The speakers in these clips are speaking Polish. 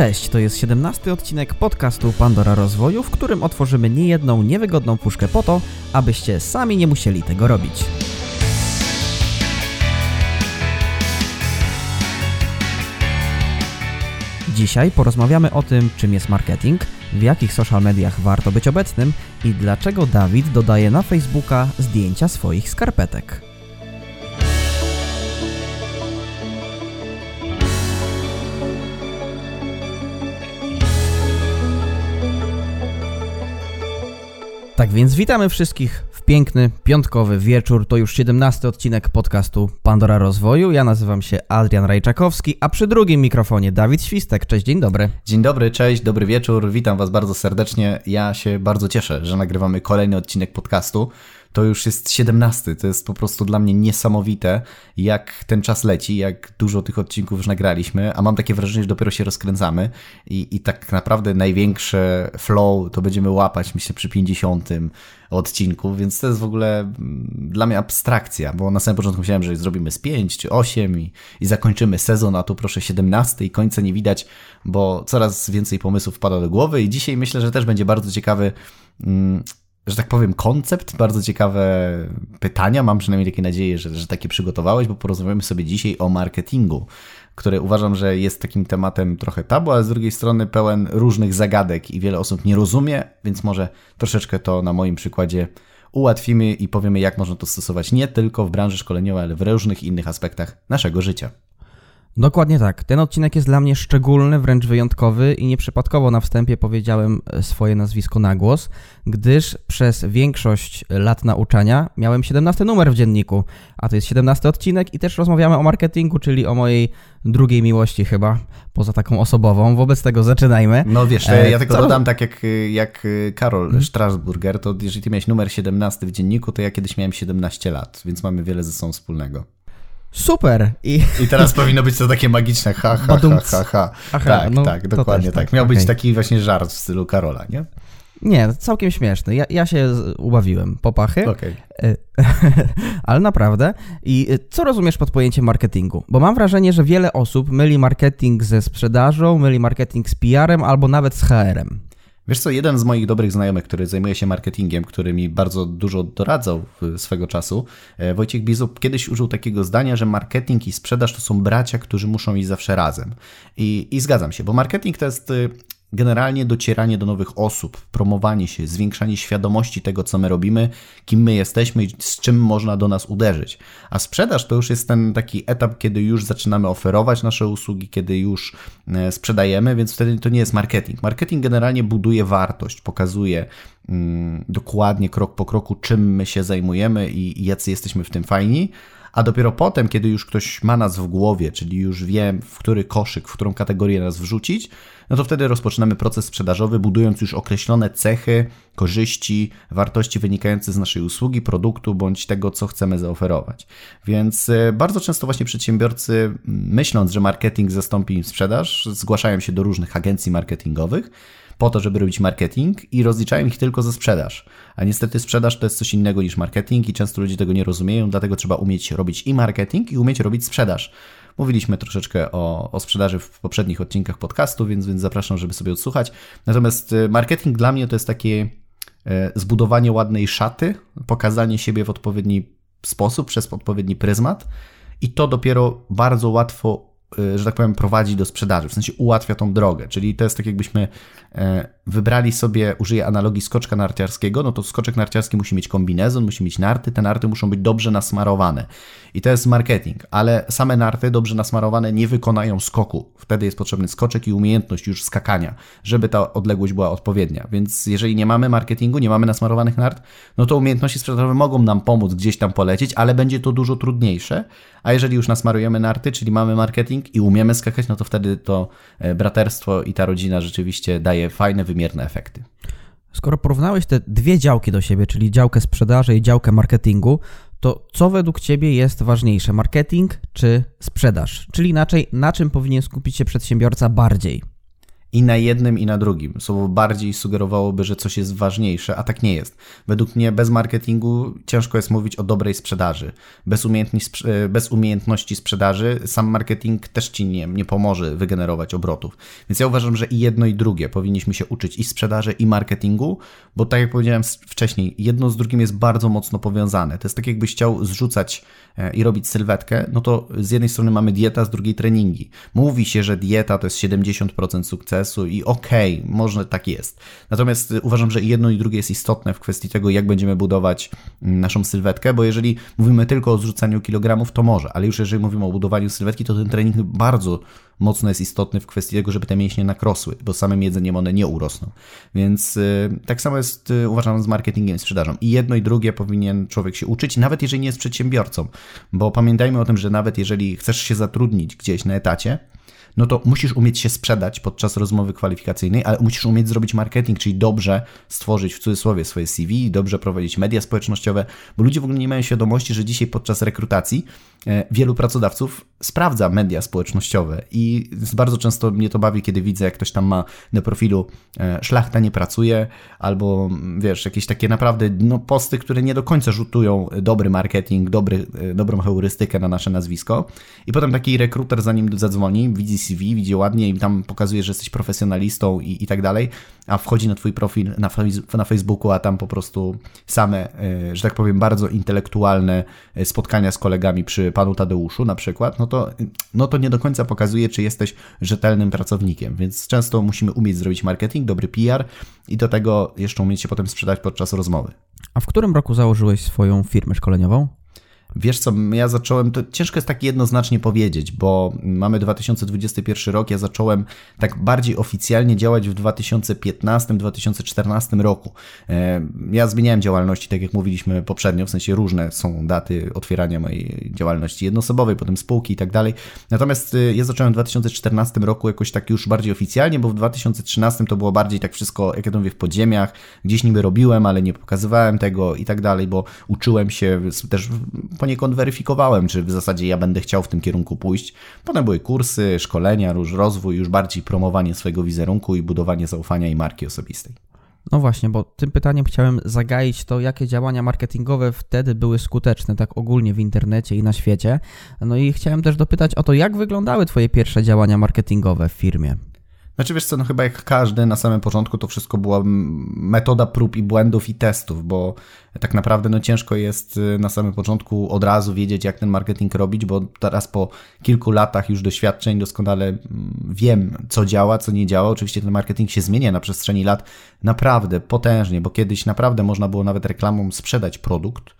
Cześć, to jest 17 odcinek podcastu Pandora Rozwoju, w którym otworzymy niejedną niewygodną puszkę po to, abyście sami nie musieli tego robić. Dzisiaj porozmawiamy o tym, czym jest marketing, w jakich social mediach warto być obecnym i dlaczego Dawid dodaje na Facebooka zdjęcia swoich skarpetek. Tak więc witamy wszystkich w piękny, piątkowy wieczór. To już 17 odcinek podcastu Pandora Rozwoju. Ja nazywam się Adrian Rajczakowski, a przy drugim mikrofonie Dawid Świstek. Cześć, dzień dobry. Dzień dobry, cześć, dobry wieczór. Witam Was bardzo serdecznie. Ja się bardzo cieszę, że nagrywamy kolejny odcinek podcastu to już jest 17. To jest po prostu dla mnie niesamowite, jak ten czas leci, jak dużo tych odcinków już nagraliśmy, a mam takie wrażenie, że dopiero się rozkręcamy i, i tak naprawdę największe flow to będziemy łapać, myślę, przy 50 odcinku, więc to jest w ogóle mm, dla mnie abstrakcja, bo na samym początku myślałem, że zrobimy z 5 czy 8 i, i zakończymy sezon, a tu proszę 17 i końca nie widać, bo coraz więcej pomysłów wpada do głowy i dzisiaj myślę, że też będzie bardzo ciekawy mm, że tak powiem, koncept, bardzo ciekawe pytania. Mam przynajmniej takie nadzieję, że, że takie przygotowałeś, bo porozmawiamy sobie dzisiaj o marketingu, który uważam, że jest takim tematem trochę tabu, ale z drugiej strony pełen różnych zagadek i wiele osób nie rozumie, więc może troszeczkę to na moim przykładzie ułatwimy i powiemy, jak można to stosować nie tylko w branży szkoleniowej, ale w różnych innych aspektach naszego życia. Dokładnie tak. Ten odcinek jest dla mnie szczególny, wręcz wyjątkowy i nieprzypadkowo na wstępie powiedziałem e, swoje nazwisko na głos, gdyż przez większość lat nauczania miałem 17 numer w dzienniku, a to jest 17 odcinek i też rozmawiamy o marketingu, czyli o mojej drugiej miłości chyba, poza taką osobową. Wobec tego zaczynajmy. No wiesz, ja, ja e, tylko Co? dodam tak jak, jak Karol hmm? Strasburger, to jeżeli ty miałeś numer 17 w dzienniku, to ja kiedyś miałem 17 lat, więc mamy wiele ze sobą wspólnego. Super. I, I teraz powinno być to takie magiczne ha, ha, ha, ha, ha. Aha, tak, no, tak, dokładnie tak. tak. Miał okay. być taki właśnie żart w stylu Karola, nie? Nie, całkiem śmieszny. Ja, ja się ubawiłem. Popachy. Okay. Ale naprawdę. I e, co rozumiesz pod pojęciem marketingu? Bo mam wrażenie, że wiele osób myli marketing ze sprzedażą, myli marketing z PR-em albo nawet z HR-em. Wiesz co, jeden z moich dobrych znajomych, który zajmuje się marketingiem, który mi bardzo dużo doradzał swego czasu, e, Wojciech Bizub, kiedyś użył takiego zdania, że marketing i sprzedaż to są bracia, którzy muszą iść zawsze razem. I, i zgadzam się, bo marketing to jest y, generalnie docieranie do nowych osób, promowanie się, zwiększanie świadomości tego, co my robimy, kim my jesteśmy i z czym można do nas uderzyć. A sprzedaż to już jest ten taki etap, kiedy już zaczynamy oferować nasze usługi, kiedy już e, sprzedajemy, więc wtedy to nie jest marketing. Marketing generalnie buduje wartość, pokazuje mm, dokładnie krok po kroku, czym my się zajmujemy i, i jacy jesteśmy w tym fajni a dopiero potem, kiedy już ktoś ma nas w głowie, czyli już wie, w który koszyk, w którą kategorię nas wrzucić, no to wtedy rozpoczynamy proces sprzedażowy, budując już określone cechy, korzyści, wartości wynikające z naszej usługi, produktu bądź tego, co chcemy zaoferować. Więc e, bardzo często właśnie przedsiębiorcy, myśląc, że marketing zastąpi im sprzedaż, zgłaszają się do różnych agencji marketingowych po to, żeby robić marketing i rozliczają ich tylko za sprzedaż. A niestety sprzedaż to jest coś innego niż marketing i często ludzie tego nie rozumieją, dlatego trzeba umieć robić i marketing i umieć robić sprzedaż. Mówiliśmy troszeczkę o, o sprzedaży w poprzednich odcinkach podcastu, więc, więc zapraszam, żeby sobie odsłuchać. Natomiast y, marketing dla mnie to jest takie y, zbudowanie ładnej szaty, pokazanie siebie w odpowiedni sposób, przez odpowiedni pryzmat i to dopiero bardzo łatwo że tak powiem, prowadzi do sprzedaży, w sensie ułatwia tą drogę. Czyli to jest tak, jakbyśmy e, wybrali sobie, użyję analogii skoczka narciarskiego, no to skoczek narciarski musi mieć kombinezon, musi mieć narty, te narty muszą być dobrze nasmarowane. I to jest marketing, ale same narty dobrze nasmarowane nie wykonają skoku. Wtedy jest potrzebny skoczek i umiejętność już skakania, żeby ta odległość była odpowiednia. Więc jeżeli nie mamy marketingu, nie mamy nasmarowanych nart, no to umiejętności sprzedażowe mogą nam pomóc gdzieś tam polecieć, ale będzie to dużo trudniejsze. A jeżeli już nasmarujemy narty, czyli mamy marketing i umiemy skakać, no to wtedy to e, braterstwo i ta rodzina rzeczywiście daje fajne, wymierne efekty. Skoro porównałeś te dwie działki do siebie, czyli działkę sprzedaży i działkę marketingu, to co według Ciebie jest ważniejsze, marketing czy sprzedaż? Czyli inaczej, na czym powinien skupić się przedsiębiorca bardziej? I na jednym, i na drugim. Słowo bardziej sugerowałoby, że coś jest ważniejsze, a tak nie jest. Według mnie bez marketingu ciężko jest mówić o dobrej sprzedaży. Bez, e, bez umiejętności sprzedaży sam marketing też ci nie, nie pomoże wygenerować obrotów. Więc ja uważam, że i jedno, i drugie powinniśmy się uczyć i sprzedaży, i marketingu, bo tak jak powiedziałem wcześniej, jedno z drugim jest bardzo mocno powiązane. To jest tak, jakbyś chciał zrzucać e, i robić sylwetkę, no to z jednej strony mamy dieta, z drugiej treningi. Mówi się, że dieta to jest 70% sukcesu, i okej, okay, może tak jest. Natomiast uważam, że jedno i drugie jest istotne w kwestii tego, jak będziemy budować mm, naszą sylwetkę, bo jeżeli mówimy tylko o zrzucaniu kilogramów, to może, ale już jeżeli mówimy o budowaniu sylwetki, to ten trening bardzo mocno jest istotny w kwestii tego, żeby te mięśnie nakrosły, bo samym jedzeniem one nie urosną. Więc y, tak samo jest, y, uważam, z marketingiem i sprzedażą. I jedno i drugie powinien człowiek się uczyć, nawet jeżeli nie jest przedsiębiorcą, bo pamiętajmy o tym, że nawet jeżeli chcesz się zatrudnić gdzieś na etacie, no to musisz umieć się sprzedać podczas rozmowy kwalifikacyjnej, ale musisz umieć zrobić marketing, czyli dobrze stworzyć w cudzysłowie swoje CV, dobrze prowadzić media społecznościowe, bo ludzie w ogóle nie mają świadomości, że dzisiaj podczas rekrutacji e, wielu pracodawców sprawdza media społecznościowe i bardzo często mnie to bawi, kiedy widzę, jak ktoś tam ma na profilu e, szlachta nie pracuje, albo wiesz, jakieś takie naprawdę no, posty, które nie do końca rzutują dobry marketing, dobry, e, dobrą heurystykę na nasze nazwisko. I potem taki rekruter zanim zadzwoni, widzi CV, widzi ładnie i tam pokazuje, że jesteś profesjonalistą i, i tak dalej, a wchodzi na twój profil na, na Facebooku, a tam po prostu same, e, że tak powiem, bardzo intelektualne spotkania z kolegami przy panu Tadeuszu na przykład, no to, no to nie do końca pokazuje, czy jesteś rzetelnym pracownikiem, więc często musimy umieć zrobić marketing, dobry PR i do tego jeszcze umieć się potem sprzedać podczas rozmowy. A w którym roku założyłeś swoją firmę szkoleniową? Wiesz co, ja zacząłem, to ciężko jest tak jednoznacznie powiedzieć, bo mamy 2021 rok, ja zacząłem tak bardziej oficjalnie działać w 2015-2014 roku. E, ja zmieniałem działalności, tak jak mówiliśmy poprzednio, w sensie różne są daty otwierania mojej działalności jednoosobowej, potem spółki i tak dalej. Natomiast e, ja zacząłem w 2014 roku jakoś tak już bardziej oficjalnie, bo w 2013 to było bardziej tak wszystko, jak ja to mówię, w podziemiach, gdzieś niby robiłem, ale nie pokazywałem tego i tak dalej, bo uczyłem się też poniekąd weryfikowałem, czy w zasadzie ja będę chciał w tym kierunku pójść. Potem były kursy, szkolenia, róż rozwój, już bardziej promowanie swojego wizerunku i budowanie zaufania i marki osobistej. No właśnie, bo tym pytaniem chciałem zagaić to, jakie działania marketingowe wtedy były skuteczne, tak ogólnie w internecie i na świecie. No i chciałem też dopytać o to, jak wyglądały Twoje pierwsze działania marketingowe w firmie. Znaczy wiesz co, no chyba jak każdy na samym początku to wszystko była metoda prób i błędów i testów, bo tak naprawdę no ciężko jest y, na samym początku od razu wiedzieć jak ten marketing robić, bo teraz po kilku latach już doświadczeń doskonale mm, wiem co działa, co nie działa. Oczywiście ten marketing się zmienia na przestrzeni lat naprawdę potężnie, bo kiedyś naprawdę można było nawet reklamą sprzedać produkt,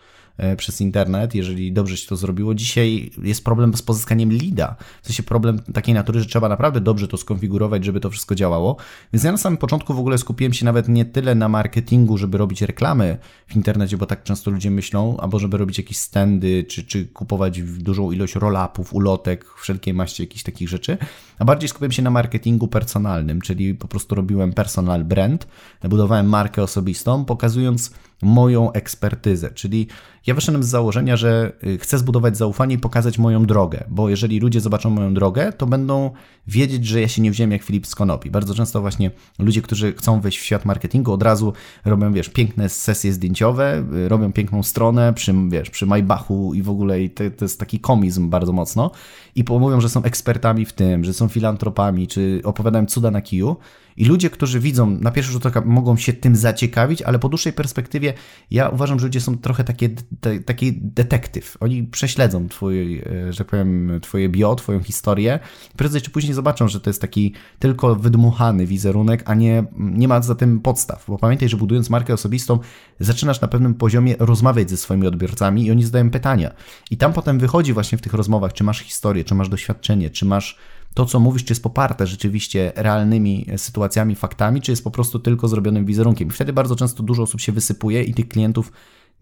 przez internet, jeżeli dobrze się to zrobiło. Dzisiaj jest problem z pozyskaniem leada. W sensie problem takiej natury, że trzeba naprawdę dobrze to skonfigurować, żeby to wszystko działało. Więc ja na samym początku w ogóle skupiłem się nawet nie tyle na marketingu, żeby robić reklamy w internecie, bo tak często ludzie myślą, albo żeby robić jakieś standy, czy, czy kupować dużą ilość roll-upów, ulotek, wszelkiej maści jakichś takich rzeczy, a bardziej skupiłem się na marketingu personalnym, czyli po prostu robiłem personal brand, budowałem markę osobistą, pokazując moją ekspertyzę, czyli ja wyszedłem z założenia, że y, chcę zbudować zaufanie i pokazać moją drogę, bo jeżeli ludzie zobaczą moją drogę, to będą wiedzieć, że ja się nie wziąłem jak Filip z. Bardzo często właśnie ludzie, którzy chcą wejść w świat marketingu, od razu robią, wiesz, piękne sesje zdjęciowe, y, robią piękną stronę przy, wiesz, przy Maybachu i w ogóle i to, to jest taki komizm bardzo mocno. I mówią, że są ekspertami w tym, że są filantropami, czy opowiadają cuda na kiju, i ludzie, którzy widzą, na pierwszy rzut oka mogą się tym zaciekawić, ale po dłuższej perspektywie ja uważam, że ludzie są trochę takie, te, taki detektyw. Oni prześledzą twój, e, że tak powiem, twoje bio, twoją historię. Prędzej czy później zobaczą, że to jest taki tylko wydmuchany wizerunek, a nie, nie ma za tym podstaw. Bo pamiętaj, że budując markę osobistą, zaczynasz na pewnym poziomie rozmawiać ze swoimi odbiorcami i oni zadają pytania. I tam potem wychodzi właśnie w tych rozmowach, czy masz historię, czy masz doświadczenie, czy masz to, co mówisz, czy jest poparte rzeczywiście realnymi sytuacjami, faktami, czy jest po prostu tylko zrobionym wizerunkiem. I wtedy bardzo często dużo osób się wysypuje i tych klientów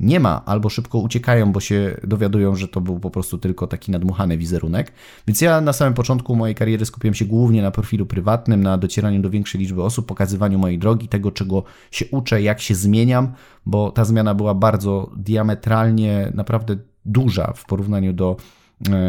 nie ma, albo szybko uciekają, bo się dowiadują, że to był po prostu tylko taki nadmuchany wizerunek. Więc ja na samym początku mojej kariery skupiłem się głównie na profilu prywatnym, na docieraniu do większej liczby osób, pokazywaniu mojej drogi, tego czego się uczę, jak się zmieniam, bo ta zmiana była bardzo diametralnie, naprawdę duża w porównaniu do e,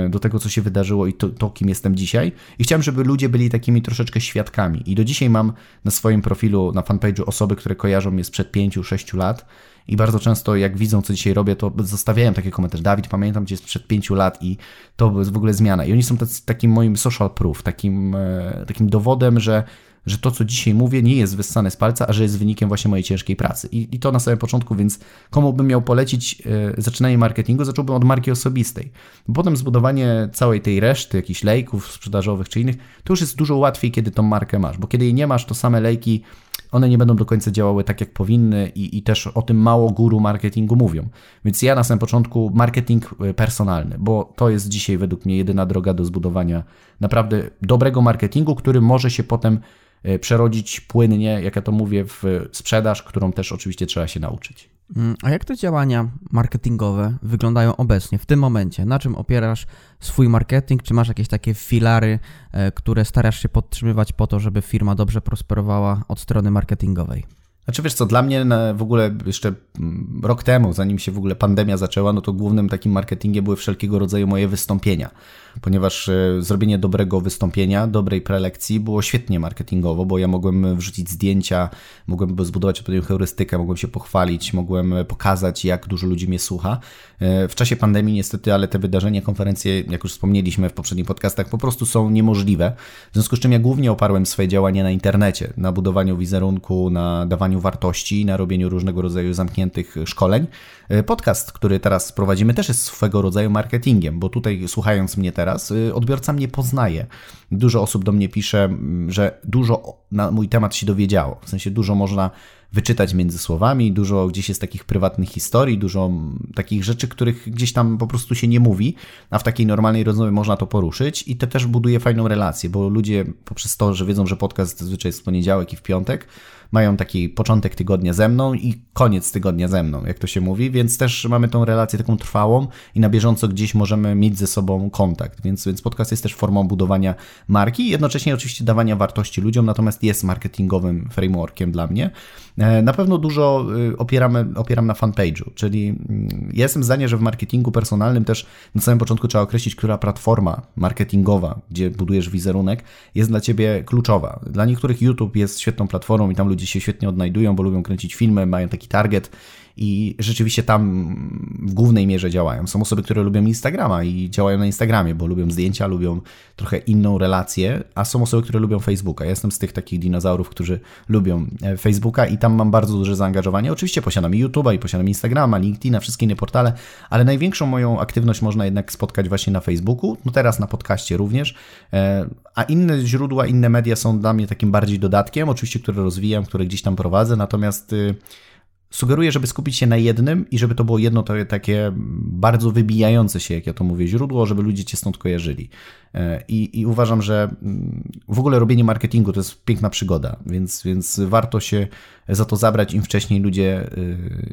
do tego, co się wydarzyło i to, to, kim jestem dzisiaj. I chciałem, żeby ludzie byli takimi troszeczkę świadkami. I do dzisiaj mam na swoim profilu, na fanpage'u osoby, które kojarzą mnie sprzed 5-6 lat. I bardzo często, jak widzą, co dzisiaj robię, to zostawiają takie komentarze. Dawid, pamiętam cię sprzed pięciu lat i to jest w ogóle zmiana. I oni są tacy, takim moim social proof, takim, e, takim dowodem, że że to, co dzisiaj mówię, nie jest wyssane z palca, a że jest wynikiem właśnie mojej ciężkiej pracy. I, i to na samym początku, więc komu bym miał polecić e, zaczynanie marketingu, zacząłbym od marki osobistej. Potem zbudowanie całej tej reszty, jakichś lejków sprzedażowych czy innych, to już jest dużo łatwiej, kiedy tą markę masz, bo kiedy jej nie masz, to same lejki one nie będą do końca działały tak, jak powinny i, i też o tym mało guru marketingu mówią. Więc ja na samym początku marketing e, personalny, bo to jest dzisiaj według mnie jedyna droga do zbudowania naprawdę dobrego marketingu, który może się potem przerodzić płynnie, jak ja to mówię, w sprzedaż, którą też oczywiście trzeba się nauczyć. Mm, a jak te działania marketingowe wyglądają obecnie, w tym momencie? Na czym opierasz swój marketing? Czy masz jakieś takie filary, e, które starasz się podtrzymywać po to, żeby firma dobrze prosperowała od strony marketingowej? Znaczy wiesz co, dla mnie w ogóle jeszcze mm, rok temu, zanim się w ogóle pandemia zaczęła, no to głównym takim marketingiem były wszelkiego rodzaju moje wystąpienia ponieważ e, zrobienie dobrego wystąpienia, dobrej prelekcji było świetnie marketingowo, bo ja mogłem wrzucić zdjęcia, mogłem zbudować odpowiednią heurystykę, mogłem się pochwalić, mogłem pokazać, jak dużo ludzi mnie słucha. E, w czasie pandemii niestety, ale te wydarzenia, konferencje, jak już wspomnieliśmy w poprzednich podcastach, po prostu są niemożliwe. W związku z czym ja głównie oparłem swoje działania na internecie, na budowaniu wizerunku, na dawaniu wartości, na robieniu różnego rodzaju zamkniętych szkoleń. E, podcast, który teraz prowadzimy, też jest swego rodzaju marketingiem, bo tutaj słuchając mnie teraz, y, odbiorca mnie poznaje. Dużo osób do mnie pisze, że dużo na mój temat się dowiedziało. W sensie dużo można wyczytać między słowami, dużo gdzieś jest takich prywatnych historii, dużo takich rzeczy, których gdzieś tam po prostu się nie mówi, a w takiej normalnej rozmowie można to poruszyć i to też buduje fajną relację, bo ludzie poprzez to, że wiedzą, że podcast zazwyczaj jest w poniedziałek i w piątek, mają taki początek tygodnia ze mną i koniec tygodnia ze mną, jak to się mówi, więc też mamy tą relację taką trwałą i na bieżąco gdzieś możemy mieć ze sobą kontakt, więc, więc podcast jest też formą budowania marki, jednocześnie oczywiście dawania wartości ludziom, natomiast jest marketingowym frameworkiem dla mnie. E, na pewno dużo y, opieramy, opieram na fanpage'u, czyli mm, jestem zdania, że w marketingu personalnym też na samym początku trzeba określić, która platforma marketingowa, gdzie budujesz wizerunek, jest dla Ciebie kluczowa. Dla niektórych YouTube jest świetną platformą i tam ludzie się świetnie odnajdują, bo lubią kręcić filmy, mają taki target i rzeczywiście tam w głównej mierze działają. Są osoby, które lubią Instagrama i działają na Instagramie, bo lubią zdjęcia, lubią trochę inną relację, a są osoby, które lubią Facebooka. Ja jestem z tych takich dinozaurów, którzy lubią e, Facebooka i tam mam bardzo duże zaangażowanie. Oczywiście posiadam YouTube'a i posiadam Instagrama, LinkedIna, wszystkie inne portale, ale największą moją aktywność można jednak spotkać właśnie na Facebooku, no teraz na podcaście również, e, a inne źródła, inne media są dla mnie takim bardziej dodatkiem, oczywiście, które rozwijam, które gdzieś tam prowadzę, natomiast y, Sugeruję, żeby skupić się na jednym i żeby to było jedno to takie bardzo wybijające się, jak ja to mówię, źródło, żeby ludzie cię stąd kojarzyli. E, I, I, uważam, że mm, w ogóle robienie marketingu to jest piękna przygoda, więc, więc warto się za to zabrać. Im wcześniej ludzie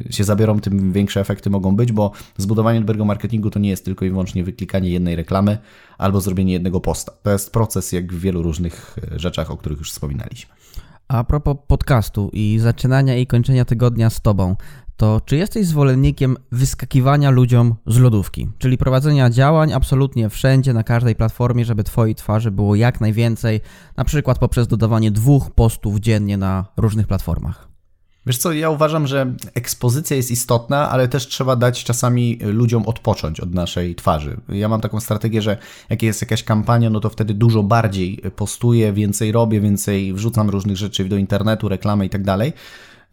y, się zabiorą, tym większe efekty mogą być, bo zbudowanie dobrego marketingu to nie jest tylko i wyłącznie wyklikanie jednej reklamy albo zrobienie jednego posta. To jest proces, jak w wielu różnych e, rzeczach, o których już wspominaliśmy. A propos podcastu i zaczynania i kończenia tygodnia z Tobą, to czy jesteś zwolennikiem wyskakiwania ludziom z lodówki, czyli prowadzenia działań absolutnie wszędzie, na każdej platformie, żeby Twojej twarzy było jak najwięcej, na przykład poprzez dodawanie dwóch postów dziennie na różnych platformach? Wiesz co, ja uważam, że ekspozycja jest istotna, ale też trzeba dać czasami ludziom odpocząć od naszej twarzy. Ja mam taką strategię, że jak jest jakaś kampania, no to wtedy dużo bardziej postuję, więcej robię, więcej wrzucam różnych rzeczy do internetu, reklamy i tak dalej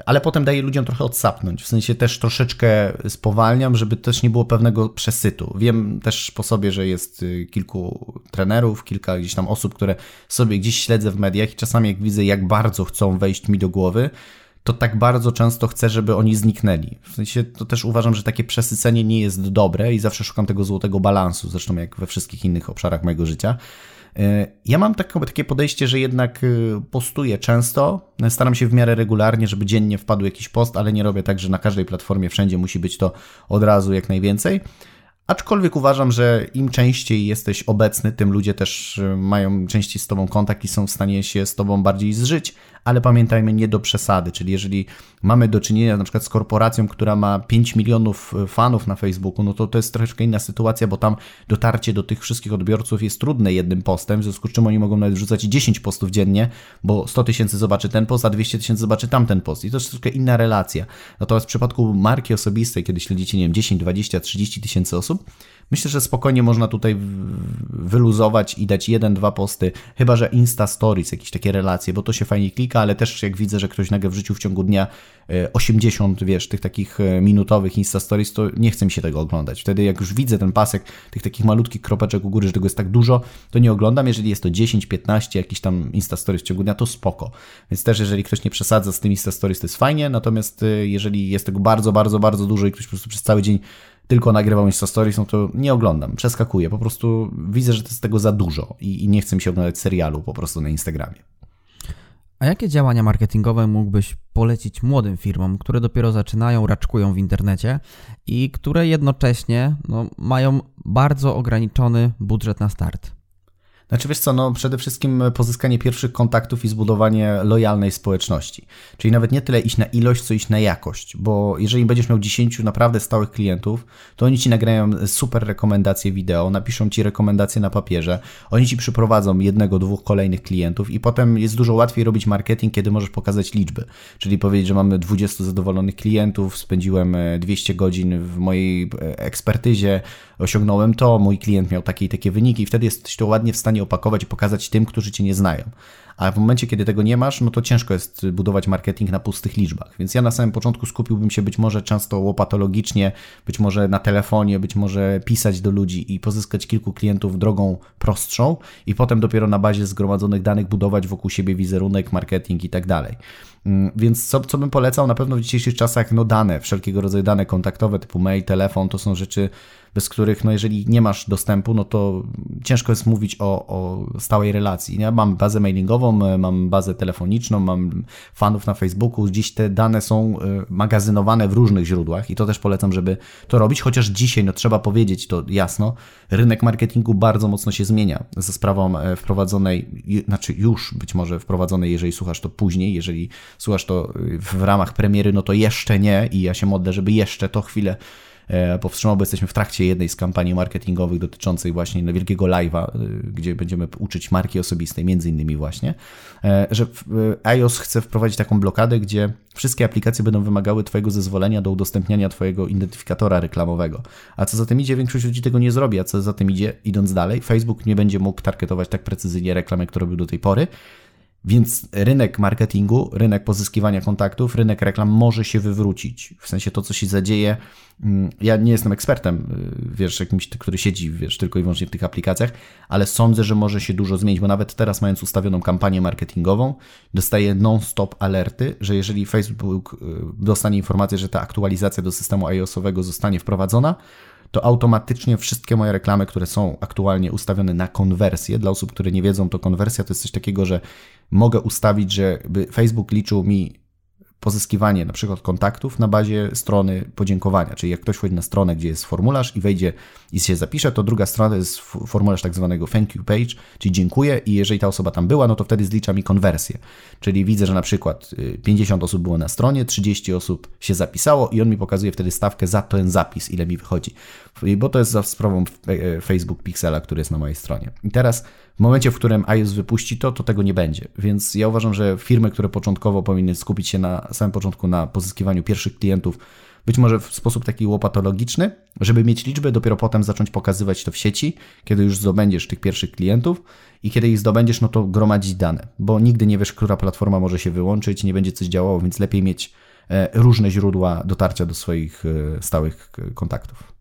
ale potem daję ludziom trochę odsapnąć. W sensie też troszeczkę spowalniam, żeby też nie było pewnego przesytu. Wiem też po sobie, że jest y, kilku trenerów, kilka gdzieś tam osób, które sobie gdzieś śledzę w mediach i czasami jak widzę, jak bardzo chcą wejść mi do głowy, to tak bardzo często chcę, żeby oni zniknęli. W sensie to też uważam, że takie przesycenie nie jest dobre i zawsze szukam tego złotego balansu, zresztą jak we wszystkich innych obszarach mojego życia. E, ja mam takie podejście, że jednak e, postuję często, staram się w miarę regularnie, żeby dziennie wpadł jakiś post, ale nie robię tak, że na każdej platformie wszędzie musi być to od razu jak najwięcej. Aczkolwiek uważam, że im częściej jesteś obecny, tym ludzie też e, mają częściej z Tobą kontakt i są w stanie się z Tobą bardziej zżyć, ale pamiętajmy nie do przesady, czyli jeżeli mamy do czynienia na przykład z korporacją, która ma 5 milionów e, fanów na Facebooku, no to to jest troszeczkę inna sytuacja, bo tam dotarcie do tych wszystkich odbiorców jest trudne jednym postem, w związku z czym oni mogą nawet wrzucać 10 postów dziennie, bo 100 tysięcy zobaczy ten post, a 200 tysięcy zobaczy tamten post i to jest troszkę inna relacja. Natomiast w przypadku marki osobistej, kiedy śledzicie, nie wiem, 10, 20, 30 tysięcy osób, Myślę, że spokojnie można tutaj wyluzować i dać jeden, dwa posty, chyba że Insta Stories, jakieś takie relacje, bo to się fajnie klika, ale też jak widzę, że ktoś nagle w życiu w ciągu dnia 80, e, wiesz, tych takich e, minutowych Insta Stories, to nie chce mi się tego oglądać. Wtedy jak już widzę ten pasek tych takich malutkich kropeczek u góry, że tego jest tak dużo, to nie oglądam. Jeżeli jest to 10, 15, jakiś tam Insta Stories w ciągu dnia, to spoko. Więc też jeżeli ktoś nie przesadza z tym Insta Stories, to jest fajnie, natomiast e, jeżeli jest tego bardzo, bardzo, bardzo dużo i ktoś po prostu przez cały dzień tylko nagrywam Insta Stories, no to nie oglądam, przeskakuję. Po prostu widzę, że to jest tego za dużo i, i nie chcę mi się oglądać serialu po prostu na Instagramie. A jakie działania marketingowe mógłbyś polecić młodym firmom, które dopiero zaczynają, raczkują w internecie i które jednocześnie no, mają bardzo ograniczony budżet na start? Znaczy wiesz co, no przede wszystkim pozyskanie pierwszych kontaktów i zbudowanie lojalnej społeczności. Czyli nawet nie tyle iść na ilość, co iść na jakość, bo jeżeli będziesz miał 10 naprawdę stałych klientów, to oni ci nagrają super rekomendacje wideo, napiszą ci rekomendacje na papierze, oni ci przyprowadzą jednego, dwóch kolejnych klientów i potem jest dużo łatwiej robić marketing, kiedy możesz pokazać liczby. Czyli powiedzieć, że mamy 20 zadowolonych klientów, spędziłem 200 e, godzin w mojej e, ekspertyzie, osiągnąłem to, mój klient miał takie i takie wyniki wtedy jesteś to ładnie w stanie opakować i pokazać tym, którzy cię nie znają. A w momencie, kiedy tego nie masz, no to ciężko jest budować marketing na pustych liczbach. Więc ja na samym początku skupiłbym się być może często łopatologicznie, być może na telefonie, być może pisać do ludzi i pozyskać kilku klientów drogą prostszą i potem dopiero na bazie zgromadzonych danych budować wokół siebie wizerunek, marketing i tak dalej. Mm, więc co, co bym polecał? Na pewno w dzisiejszych czasach no dane, wszelkiego rodzaju dane kontaktowe typu mail, telefon, to są rzeczy bez których, no jeżeli nie masz dostępu, no to ciężko jest mówić o, o stałej relacji. Ja mam bazę mailingową, mam bazę telefoniczną, mam fanów na Facebooku, gdzieś te dane są e, magazynowane w różnych źródłach i to też polecam, żeby to robić, chociaż dzisiaj, no trzeba powiedzieć to jasno, rynek marketingu bardzo mocno się zmienia ze sprawą e, wprowadzonej, znaczy już być może wprowadzonej, jeżeli słuchasz to później, jeżeli słuchasz to e, w ramach premiery, no to jeszcze nie i ja się modlę, żeby jeszcze to chwilę E, powstrzymał, bo jesteśmy w trakcie jednej z kampanii marketingowych dotyczącej właśnie no, wielkiego live'a, e, gdzie będziemy uczyć marki osobistej, między innymi właśnie, e, że iOS chce wprowadzić taką blokadę, gdzie wszystkie aplikacje będą wymagały Twojego zezwolenia do udostępniania Twojego identyfikatora reklamowego. A co za tym idzie, większość ludzi tego nie zrobi, a co za tym idzie, idąc dalej, Facebook nie będzie mógł targetować tak precyzyjnie reklam, jak to robił do tej pory, więc rynek marketingu, rynek pozyskiwania kontaktów, rynek reklam może się wywrócić. W sensie to, co się zadzieje. Mm, ja nie jestem ekspertem, y, wiesz, jakimś, który siedzi, wiesz, tylko i wyłącznie w tych aplikacjach, ale sądzę, że może się dużo zmienić, bo nawet teraz, mając ustawioną kampanię marketingową, dostaję non-stop alerty, że jeżeli Facebook y, dostanie informację, że ta aktualizacja do systemu iOS-owego zostanie wprowadzona, to automatycznie wszystkie moje reklamy, które są aktualnie ustawione na konwersję, dla osób, które nie wiedzą, to konwersja to jest coś takiego, że mogę ustawić, żeby Facebook liczył mi pozyskiwanie na przykład kontaktów na bazie strony podziękowania. Czyli jak ktoś wchodzi na stronę, gdzie jest formularz i wejdzie i się zapisze, to druga strona jest formularz tak zwanego thank you page, czyli dziękuję i jeżeli ta osoba tam była, no to wtedy zlicza mi konwersję. Czyli widzę, że na przykład 50 y, osób było na stronie, 30 osób się zapisało i on mi pokazuje wtedy stawkę za ten zapis, ile mi wychodzi. Bo to jest za sprawą e, Facebook Pixela, który jest na mojej stronie. I teraz w momencie, w którym iOS wypuści to, to tego nie będzie. Więc ja uważam, że firmy, które początkowo powinny skupić się na samym początku na pozyskiwaniu pierwszych klientów, być może w sposób taki łopatologiczny, żeby mieć liczbę, dopiero potem zacząć pokazywać to w sieci, kiedy już zdobędziesz tych pierwszych klientów i kiedy ich zdobędziesz, no to gromadzić dane, bo nigdy nie wiesz, która platforma może się wyłączyć, nie będzie coś działało, więc lepiej mieć e, różne źródła dotarcia do swoich e, stałych e, kontaktów.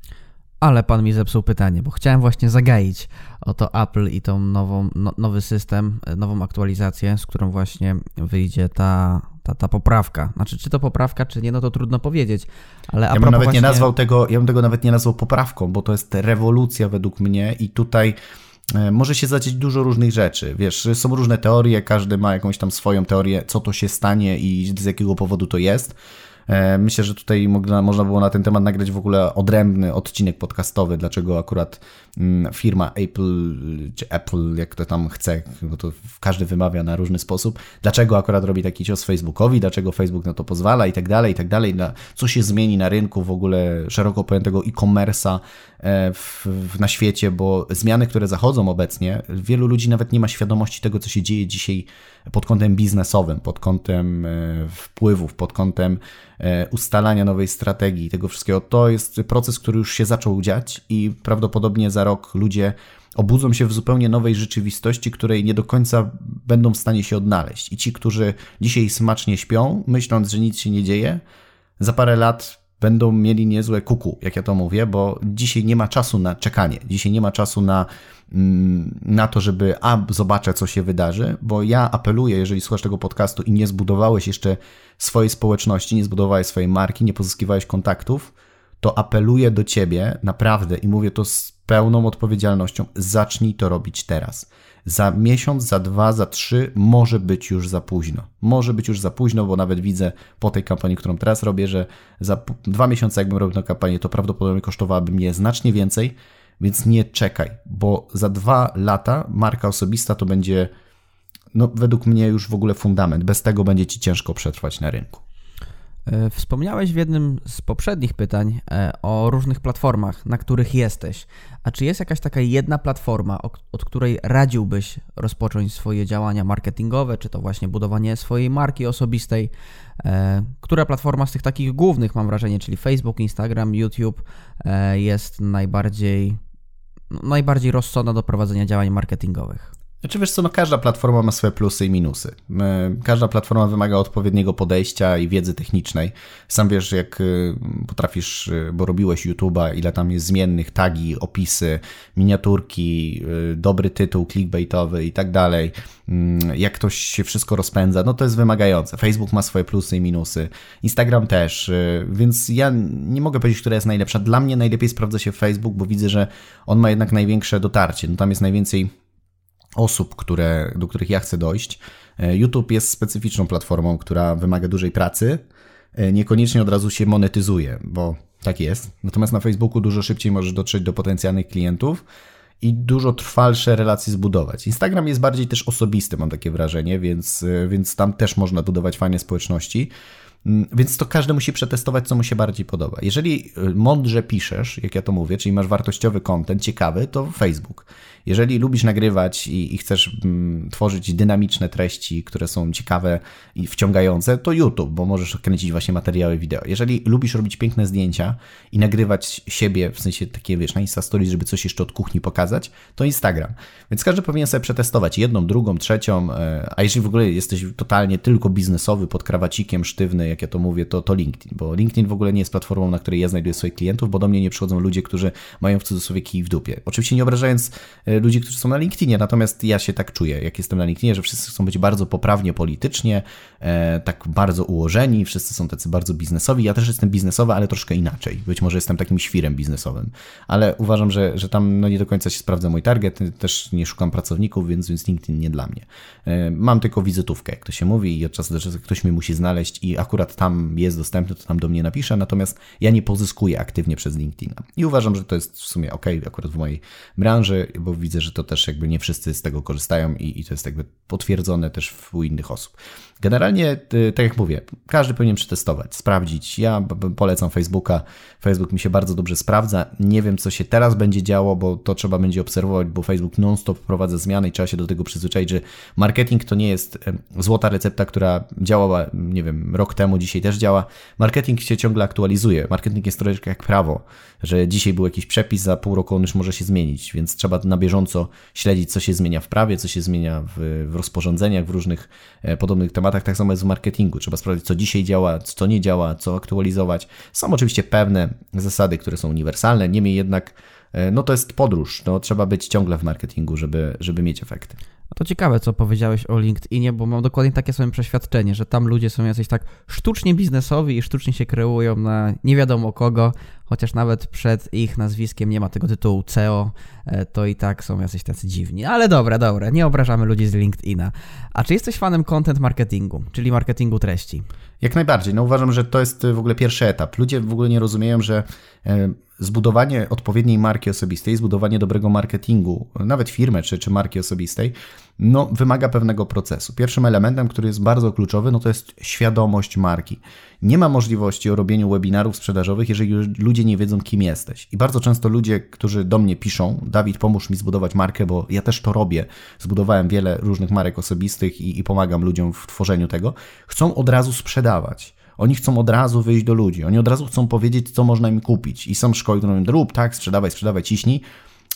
Ale pan mi zepsuł pytanie, bo chciałem właśnie zagaić o to Apple i tą nową, no, nowy system, nową aktualizację, z którą właśnie wyjdzie ta, ta, ta poprawka. Znaczy, czy to poprawka, czy nie, no to trudno powiedzieć. Ale ja bym nawet właśnie... nie nazwał tego, ja bym tego nawet nie nazwał poprawką, bo to jest rewolucja według mnie i tutaj e, może się zadzieć dużo różnych rzeczy. Wiesz, są różne teorie, każdy ma jakąś tam swoją teorię, co to się stanie i z jakiego powodu to jest. E, myślę, że tutaj można, było na ten temat nagrać w ogóle odrębny odcinek podcastowy, dlaczego akurat mm, firma Apple, czy Apple, jak to tam chce, bo to każdy wymawia na różny sposób, dlaczego akurat robi taki cios Facebookowi, dlaczego Facebook na to pozwala i tak dalej, i tak dalej, co się zmieni na rynku w ogóle szeroko pojętego e-commerce'a e, na świecie, bo zmiany, które zachodzą obecnie, wielu ludzi nawet nie ma świadomości tego, co się dzieje dzisiaj pod kątem biznesowym, pod kątem e, wpływów, pod kątem ustalania nowej strategii, tego wszystkiego. To jest proces, który już się zaczął dziać i prawdopodobnie za rok ludzie obudzą się w zupełnie nowej rzeczywistości, której nie do końca będą w stanie się odnaleźć. I ci, którzy dzisiaj smacznie śpią, myśląc, że nic się nie dzieje, za parę lat będą mieli niezłe kuku, jak ja to mówię, bo dzisiaj nie ma czasu na czekanie, dzisiaj nie ma czasu na na to, żeby a zobaczę, co się wydarzy, bo ja apeluję, jeżeli słuchasz tego podcastu i nie zbudowałeś jeszcze swojej społeczności, nie zbudowałeś swojej marki, nie pozyskiwałeś kontaktów, to apeluję do ciebie naprawdę i mówię to z pełną odpowiedzialnością, zacznij to robić teraz. Za miesiąc, za dwa, za trzy może być już za późno. Może być już za późno, bo nawet widzę po tej kampanii, którą teraz robię, że za dwa miesiące, jakbym robił tę kampanię, to prawdopodobnie kosztowałaby mnie znacznie więcej, więc nie czekaj, bo za dwa lata marka osobista to będzie, no, według mnie, już w ogóle fundament. Bez tego będzie ci ciężko przetrwać na rynku. E, wspomniałeś w jednym z poprzednich pytań e, o różnych platformach, na których jesteś. A czy jest jakaś taka jedna platforma, od której radziłbyś rozpocząć swoje działania marketingowe, czy to właśnie budowanie swojej marki osobistej? E, która platforma z tych takich głównych, mam wrażenie, czyli Facebook, Instagram, YouTube, jest najbardziej najbardziej rozsądna do prowadzenia działań marketingowych? Znaczy wiesz co, no każda platforma ma swoje plusy i minusy. Każda platforma wymaga odpowiedniego podejścia i wiedzy technicznej. Sam wiesz, jak y, potrafisz, y, bo robiłeś YouTube'a, ile tam jest zmiennych, tagi, opisy, miniaturki, y, dobry tytuł clickbaitowy i tak dalej. Mm, jak ktoś się wszystko rozpędza, no to jest wymagające. Facebook ma swoje plusy i minusy. Instagram też, więc ja nie mogę powiedzieć, która jest najlepsza. Dla mnie najlepiej sprawdza się Facebook, bo widzę, że on ma jednak największe dotarcie. No tam jest najwięcej osób, które, do których ja chcę dojść. E, YouTube jest specyficzną platformą, która wymaga dużej pracy, e, niekoniecznie od razu się monetyzuje, bo tak jest. Natomiast na Facebooku dużo szybciej możesz dotrzeć do potencjalnych klientów i dużo trwalsze relacje zbudować. Instagram jest bardziej też osobisty, mam takie wrażenie, więc, e, więc tam też można budować fajne społeczności. Mm, więc to każdy musi przetestować, co mu się bardziej podoba. Jeżeli mądrze piszesz, jak ja to mówię, czyli masz wartościowy kontent, ciekawy, to Facebook. Jeżeli lubisz nagrywać i, i chcesz mm, tworzyć dynamiczne treści, które są ciekawe i wciągające, to YouTube, bo możesz kręcić właśnie materiały wideo. Jeżeli lubisz robić piękne zdjęcia i nagrywać siebie, w sensie takie, wiesz, na Insta Stories, żeby coś jeszcze od kuchni pokazać, to Instagram. Więc każdy powinien sobie przetestować jedną, drugą, trzecią, e, a jeżeli w ogóle jesteś totalnie tylko biznesowy, pod krawacikiem, sztywny, jak ja to mówię, to, to LinkedIn, bo LinkedIn w ogóle nie jest platformą, na której ja znajduję swoich klientów, bo do mnie nie przychodzą ludzie, którzy mają w cudzysłowie kij w dupie. Oczywiście nie obrażając e, ludzi, którzy są na LinkedInie, natomiast ja się tak czuję, jak jestem na LinkedInie, że wszyscy chcą być bardzo poprawnie politycznie, e, tak bardzo ułożeni, wszyscy są tacy bardzo biznesowi. Ja też jestem biznesowy, ale troszkę inaczej. Być może jestem takim świrem biznesowym, ale uważam, że, że tam no, nie do końca się sprawdza mój target, też nie szukam pracowników, więc, więc LinkedIn nie dla mnie. E, mam tylko wizytówkę, jak to się mówi, i od czasu do czasu ktoś mnie musi znaleźć i akurat tam jest dostępny, to tam do mnie napisze, natomiast ja nie pozyskuję aktywnie przez LinkedIn. I uważam, że to jest w sumie ok, akurat w mojej branży, bo widzę, że to też jakby nie wszyscy z tego korzystają i, i to jest jakby potwierdzone też u innych osób. Generalnie, y, tak jak mówię, każdy powinien przetestować, sprawdzić. Ja polecam Facebooka. Facebook mi się bardzo dobrze sprawdza. Nie wiem, co się teraz będzie działo, bo to trzeba będzie obserwować, bo Facebook non-stop wprowadza zmiany i trzeba się do tego przyzwyczaić, że marketing to nie jest złota recepta, która działała, nie wiem, rok temu, dzisiaj też działa. Marketing się ciągle aktualizuje. Marketing jest troszeczkę jak prawo, że dzisiaj był jakiś przepis, za pół roku on już może się zmienić, więc trzeba na bieżąco śledzić, co się zmienia w prawie, co się zmienia w, w rozporządzeniach, w różnych e, podobnych tematach tematach, tak samo jest w marketingu. Trzeba sprawdzić, co dzisiaj działa, co nie działa, co aktualizować. Są oczywiście pewne zasady, które są uniwersalne, niemniej jednak e, no to jest podróż. No, trzeba być ciągle w marketingu, żeby, żeby mieć efekty. A to ciekawe, co powiedziałeś o LinkedInie, bo mam dokładnie takie samo przeświadczenie, że tam ludzie są jacyś tak sztucznie biznesowi i sztucznie się kreują na nie wiadomo kogo, chociaż nawet przed ich nazwiskiem nie ma tego tytułu CEO, e, to i tak są jacyś tacy dziwni. Ale dobra, dobra, nie obrażamy ludzi z LinkedIna. A czy jesteś fanem content marketingu, czyli marketingu treści? Jak najbardziej. No uważam, że to jest w ogóle pierwszy etap. Ludzie w ogóle nie rozumieją, że e, zbudowanie odpowiedniej marki osobistej, zbudowanie dobrego marketingu, nawet firmy czy, czy marki osobistej, no, wymaga pewnego procesu. Pierwszym elementem, który jest bardzo kluczowy, no to jest świadomość marki. Nie ma możliwości o robieniu webinarów sprzedażowych, jeżeli ludzie nie wiedzą, kim jesteś. I bardzo często ludzie, którzy do mnie piszą, Dawid, pomóż mi zbudować markę, bo ja też to robię. Zbudowałem wiele różnych marek osobistych i, i pomagam ludziom w tworzeniu tego, chcą od razu sprzedawać. Oni chcą od razu wyjść do ludzi, oni od razu chcą powiedzieć, co można im kupić. I są szkoły, które mówią, rób tak, sprzedawaj, sprzedawaj, ciśnij.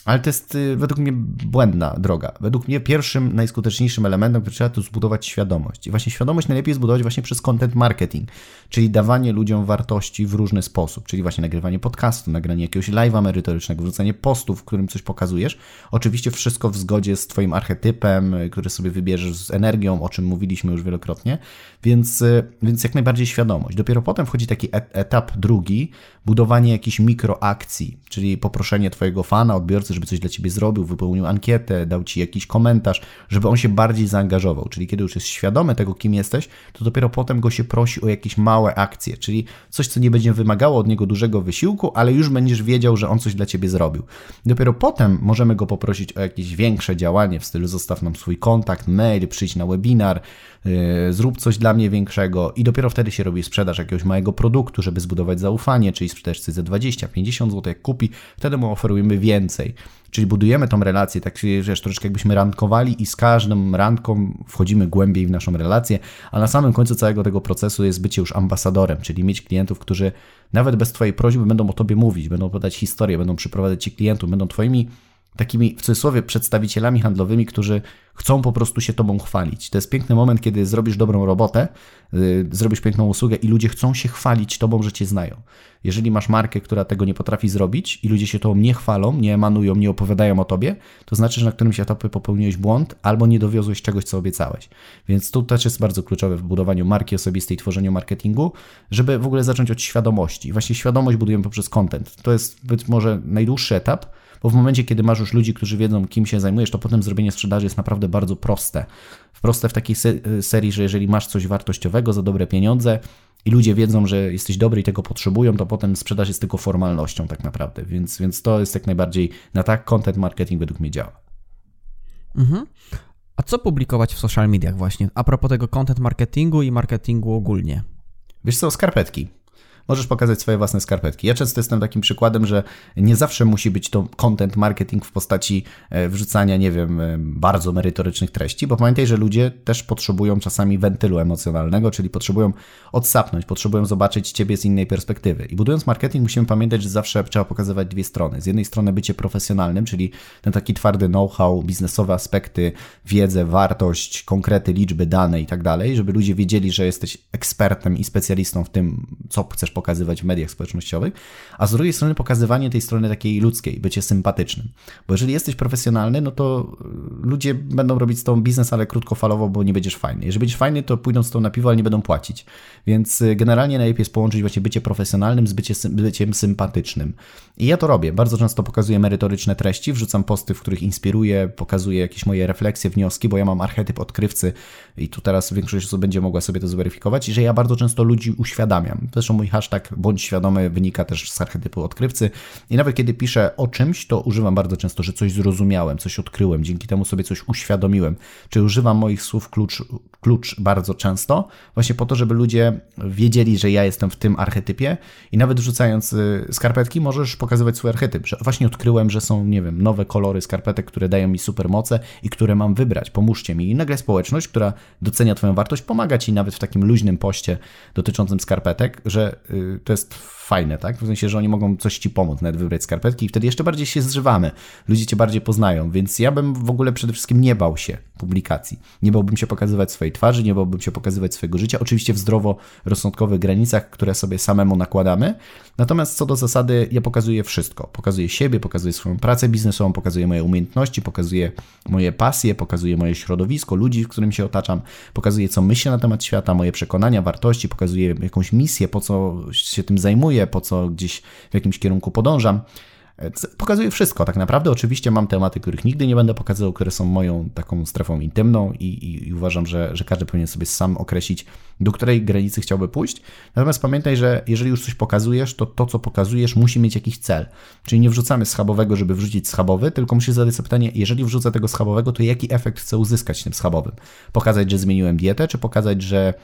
Ale to jest y, według mnie błędna droga. Według mnie pierwszym, najskuteczniejszym elementem, który trzeba tu zbudować świadomość. I właśnie świadomość najlepiej zbudować właśnie przez content marketing, czyli dawanie ludziom wartości w różny sposób, czyli właśnie nagrywanie podcastu, nagranie jakiegoś live'a merytorycznego, wrzucenie postów, w którym coś pokazujesz. Oczywiście wszystko w zgodzie z Twoim archetypem, y, który sobie wybierzesz z energią, o czym mówiliśmy już wielokrotnie, więc, y, więc jak najbardziej świadomość. Dopiero potem wchodzi taki etap drugi, budowanie jakichś mikroakcji, czyli poproszenie Twojego fana, odbiorcy, żeby coś dla ciebie zrobił, wypełnił ankietę, dał ci jakiś komentarz, żeby on się bardziej zaangażował. Czyli kiedy już jest świadomy tego, kim jesteś, to dopiero potem go się prosi o jakieś małe akcje, czyli coś, co nie będzie wymagało od niego dużego wysiłku, ale już będziesz wiedział, że on coś dla ciebie zrobił. Dopiero potem możemy go poprosić o jakieś większe działanie w stylu zostaw nam swój kontakt, mail, przyjdź na webinar, yy, zrób coś dla mnie większego i dopiero wtedy się robi sprzedaż jakiegoś małego produktu, żeby zbudować zaufanie, czyli sprzedaż coś za 20-50 zł, jak kupi, wtedy mu oferujemy więcej. Czyli budujemy tą relację, tak wiesz, troszeczkę jakbyśmy randkowali i z każdą randką wchodzimy głębiej w naszą relację, a na samym końcu całego tego procesu jest bycie już ambasadorem, czyli mieć klientów, którzy nawet bez Twojej prośby będą o Tobie mówić, będą podać historię, będą przyprowadzać Ci klientów, będą Twoimi takimi w cudzysłowie przedstawicielami handlowymi, którzy chcą po prostu się tobą chwalić. To jest piękny moment, kiedy zrobisz dobrą robotę, yy, zrobisz piękną usługę i ludzie chcą się chwalić tobą, że cię znają. Jeżeli masz markę, która tego nie potrafi zrobić i ludzie się tobą nie chwalą, nie emanują, nie opowiadają o tobie, to znaczy, że na którymś etapie popełniłeś błąd albo nie dowiozłeś czegoś, co obiecałeś. Więc tu też jest bardzo kluczowe w budowaniu marki osobistej tworzeniu marketingu, żeby w ogóle zacząć od świadomości. Właśnie świadomość budujemy poprzez content. To jest być może najdłuższy etap, bo w momencie, kiedy masz już ludzi, którzy wiedzą, kim się zajmujesz, to potem zrobienie sprzedaży jest naprawdę bardzo proste. Proste w takiej serii, że jeżeli masz coś wartościowego za dobre pieniądze i ludzie wiedzą, że jesteś dobry i tego potrzebują, to potem sprzedaż jest tylko formalnością tak naprawdę. Więc, więc to jest jak najbardziej na tak content marketing według mnie działa. Mhm. A co publikować w social mediach właśnie? A propos tego content marketingu i marketingu ogólnie. Wiesz co, skarpetki możesz pokazać swoje własne skarpetki. Ja często jestem takim przykładem, że nie zawsze musi być to content marketing w postaci e, wrzucania, nie wiem, e, bardzo merytorycznych treści, bo pamiętaj, że ludzie też potrzebują czasami wentylu emocjonalnego, czyli potrzebują odsapnąć, potrzebują zobaczyć ciebie z innej perspektywy. I budując marketing musimy pamiętać, że zawsze trzeba pokazywać dwie strony. Z jednej strony bycie profesjonalnym, czyli ten taki twardy know-how, biznesowe aspekty, wiedzę, wartość, konkrety, liczby, dane i tak dalej, żeby ludzie wiedzieli, że jesteś ekspertem i specjalistą w tym, co chcesz pokazywać w mediach społecznościowych, a z drugiej strony pokazywanie tej strony takiej ludzkiej, bycie sympatycznym. Bo jeżeli jesteś profesjonalny, no to y, ludzie będą robić z tobą biznes, ale krótkofalowo, bo nie będziesz fajny. Jeżeli będziesz fajny, to pójdą z tobą na piwo, ale nie będą płacić. Więc y, generalnie najlepiej jest połączyć właśnie bycie profesjonalnym z bycie, byciem sympatycznym. I ja to robię. Bardzo często pokazuję merytoryczne treści, wrzucam posty, w których inspiruję, pokazuję jakieś moje refleksje, wnioski, bo ja mam archetyp odkrywcy i tu teraz większość osób będzie mogła sobie to zweryfikować, i że ja bardzo często ludzi uświadamiam. Zresztą mój hash hashtag bądź świadomy wynika też z archetypu odkrywcy. I nawet kiedy piszę o czymś, to używam bardzo często, że coś zrozumiałem, coś odkryłem, dzięki temu sobie coś uświadomiłem. Czy używam moich słów klucz, klucz bardzo często, właśnie po to, żeby ludzie wiedzieli, że ja jestem w tym archetypie i nawet wrzucając y, skarpetki możesz pokazywać swój archetyp, że właśnie odkryłem, że są, nie wiem, nowe kolory skarpetek, które dają mi super moce i które mam wybrać, pomóżcie mi. I nagle społeczność, która docenia Twoją wartość, pomaga Ci nawet w takim luźnym poście dotyczącym skarpetek, że y, to jest fajne, tak? W sensie, że oni mogą coś ci pomóc, nawet wybrać skarpetki i wtedy jeszcze bardziej się zżywamy. Ludzie cię bardziej poznają, więc ja bym w ogóle przede wszystkim nie bał się publikacji. Nie bałbym się pokazywać swojej twarzy, nie bałbym się pokazywać swojego życia. Oczywiście w zdrowo rozsądkowych granicach, które sobie samemu nakładamy. Natomiast co do zasady, ja pokazuję wszystko. Pokazuję siebie, pokazuję swoją pracę biznesową, pokazuję moje umiejętności, pokazuję moje pasje, pokazuję moje środowisko, ludzi, w którym się otaczam, pokazuję co myślę na temat świata, moje przekonania, wartości, pokazuję jakąś misję, po co się tym zajmuję, po co gdzieś w jakimś kierunku podążam. Pokazuje wszystko tak naprawdę. Oczywiście mam tematy, których nigdy nie będę pokazywał, które są moją taką strefą intymną i, i, i, uważam, że, że każdy powinien sobie sam określić, do której granicy chciałby pójść. Natomiast pamiętaj, że jeżeli już coś pokazujesz, to to, co pokazujesz, musi mieć jakiś cel. Czyli nie wrzucamy schabowego, żeby wrzucić schabowy, tylko musisz zadać sobie pytanie, jeżeli wrzucę tego schabowego, to jaki efekt chcę uzyskać tym schabowym? Pokazać, że zmieniłem dietę, czy pokazać, że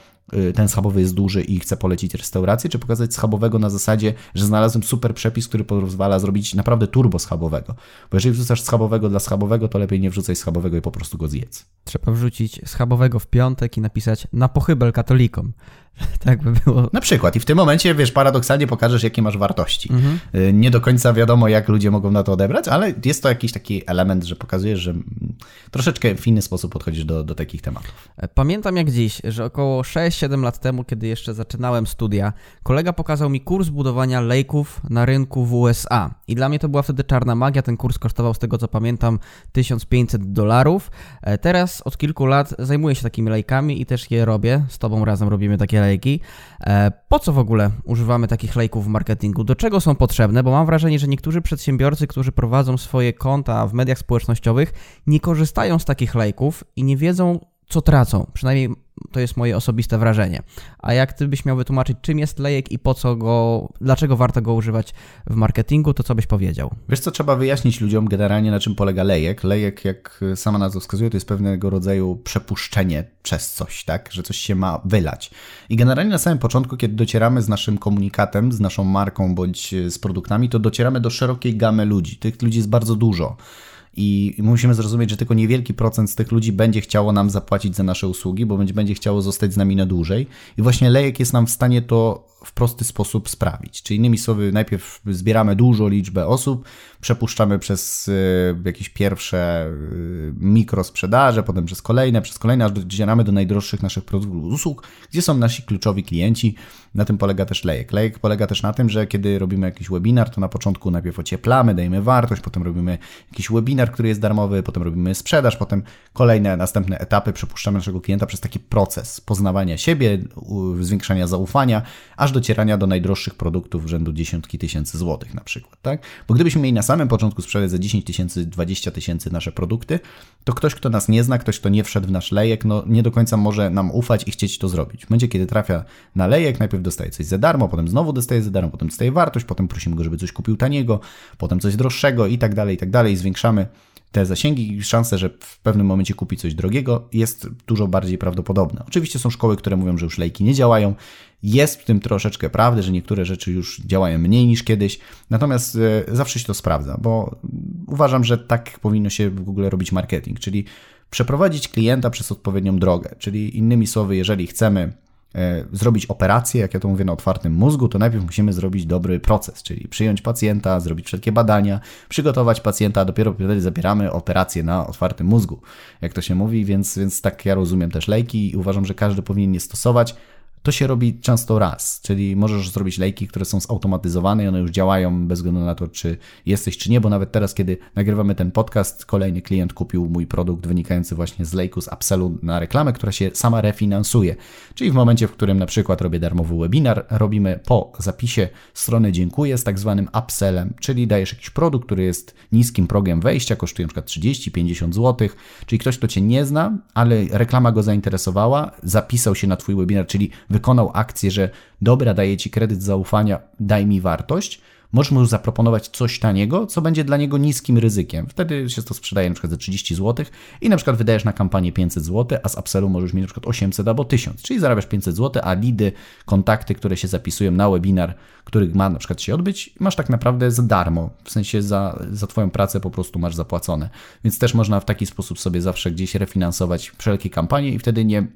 ten schabowy jest duży i chcę polecić restaurację, czy pokazać schabowego na zasadzie, że znalazłem super przepis, który pozwala zrobić naprawdę turbo schabowego. Bo jeżeli wrzucasz schabowego dla schabowego, to lepiej nie wrzucaj schabowego i po prostu go zjedz. Trzeba wrzucić schabowego w piątek i napisać na pochybel katolikom. tak by było. Na przykład. I w tym momencie, wiesz, paradoksalnie pokażesz, jakie masz wartości. Mhm. Y, nie do końca wiadomo, jak ludzie mogą na to odebrać, ale jest to jakiś taki element, że pokazujesz, że troszeczkę w inny sposób podchodzisz do, do takich tematów. E, pamiętam jak dziś, że około 6-7 lat temu, kiedy jeszcze zaczynałem studia, kolega pokazał mi kurs budowania lejków na rynku w USA. I dla mnie to była wtedy czarna magia. Ten kurs kosztował, z tego co pamiętam, 1500 dolarów. E, teraz od kilku lat zajmuję się takimi lejkami i też je robię. Z tobą razem robimy takie lejki. E, po co w ogóle używamy takich lejków w marketingu? Do czego są potrzebne? Bo mam wrażenie, że niektórzy przedsiębiorcy, którzy prowadzą swoje konta w mediach społecznościowych, nie korzystają z takich lejków i nie wiedzą, co tracą. Przynajmniej to jest moje osobiste wrażenie. A jak ty byś miał wytłumaczyć, czym jest lejek i po co go, dlaczego warto go używać w marketingu, to co byś powiedział? Wiesz co, trzeba wyjaśnić ludziom generalnie na czym polega lejek. Lejek, jak sama nazwa wskazuje, to jest pewnego rodzaju przepuszczenie przez coś, tak? Że coś się ma wylać. I generalnie na samym początku, kiedy docieramy z naszym komunikatem, z naszą marką bądź z produktami, to docieramy do szerokiej gamy ludzi. Tych ludzi jest bardzo dużo. I musimy zrozumieć, że tylko niewielki procent z tych ludzi będzie chciało nam zapłacić za nasze usługi, bo będzie, chciało zostać z nami na dłużej. I właśnie lejek jest nam w stanie to w prosty sposób sprawić. Czyli innymi słowy, najpierw zbieramy dużą liczbę osób, przepuszczamy przez y, jakieś pierwsze y, mikrosprzedaże, potem przez kolejne, przez kolejne, aż docieramy do najdroższych naszych produktów usług, gdzie są nasi kluczowi klienci. Na tym polega też lejek. Lejek polega też na tym, że kiedy robimy jakiś webinar, to na początku najpierw ocieplamy, dajemy wartość, potem robimy jakiś webinar, który jest darmowy, potem robimy sprzedaż, potem kolejne następne etapy przepuszczamy naszego klienta przez taki proces poznawania siebie, zwiększania zaufania, aż docierania do najdroższych produktów rzędu dziesiątki tysięcy złotych na przykład, tak? Bo gdybyśmy mieli na samym początku sprzedać za 10 tysięcy, 20 tysięcy nasze produkty, to ktoś, kto nas nie zna, ktoś, kto nie wszedł w nasz lejek, no nie do końca może nam ufać i chcieć to zrobić. W momencie, kiedy trafia na lejek, najpierw dostaje coś za darmo, potem znowu dostaje za darmo, potem dostaje wartość, potem prosimy go, żeby coś kupił taniego, potem coś droższego i tak dalej, i tak dalej. Zwiększamy te zasięgi i szanse, że w pewnym momencie kupi coś drogiego jest dużo bardziej prawdopodobna. Oczywiście są szkoły, które mówią, że już lejki nie działają. Jest w tym troszeczkę prawdy, że niektóre rzeczy już działają mniej niż kiedyś, natomiast e, zawsze się to sprawdza, bo uważam, że tak powinno się w ogóle robić marketing, czyli przeprowadzić klienta przez odpowiednią drogę. Czyli innymi słowy, jeżeli chcemy zrobić operację, jak ja to mówię na otwartym mózgu, to najpierw musimy zrobić dobry proces, czyli przyjąć pacjenta, zrobić wszelkie badania, przygotować pacjenta, a dopiero wtedy zabieramy operację na otwartym mózgu, jak to się mówi, więc, więc tak ja rozumiem też lejki i uważam, że każdy powinien je stosować. To się robi często raz, czyli możesz zrobić lejki, które są zautomatyzowane i one już działają bez względu na to, czy jesteś, czy nie, bo nawet teraz, kiedy nagrywamy ten podcast, kolejny klient kupił mój produkt wynikający właśnie z lejku, z upsellu na reklamę, która się sama refinansuje. Czyli w momencie, w którym na przykład robię darmowy webinar, robimy po zapisie strony dziękuję z tak zwanym upsellem, czyli dajesz jakiś produkt, który jest niskim progiem wejścia, kosztuje np. 30-50 zł, czyli ktoś, kto Cię nie zna, ale reklama go zainteresowała, zapisał się na Twój webinar, czyli wykonał akcję, że dobra, daję ci kredyt zaufania, daj mi wartość, możesz mu zaproponować coś taniego, co będzie dla niego niskim ryzykiem. Wtedy się to sprzedaje na przykład za 30 zł i na przykład wydajesz na kampanię 500 zł, a z upsellu możesz mieć na przykład 800 albo 1000, czyli zarabiasz 500 zł, a lidy, kontakty, które się zapisują na webinar, który ma na przykład się odbyć, masz tak naprawdę za darmo, w sensie za, za Twoją pracę po prostu masz zapłacone. Więc też można w taki sposób sobie zawsze gdzieś refinansować wszelkie kampanie i wtedy nie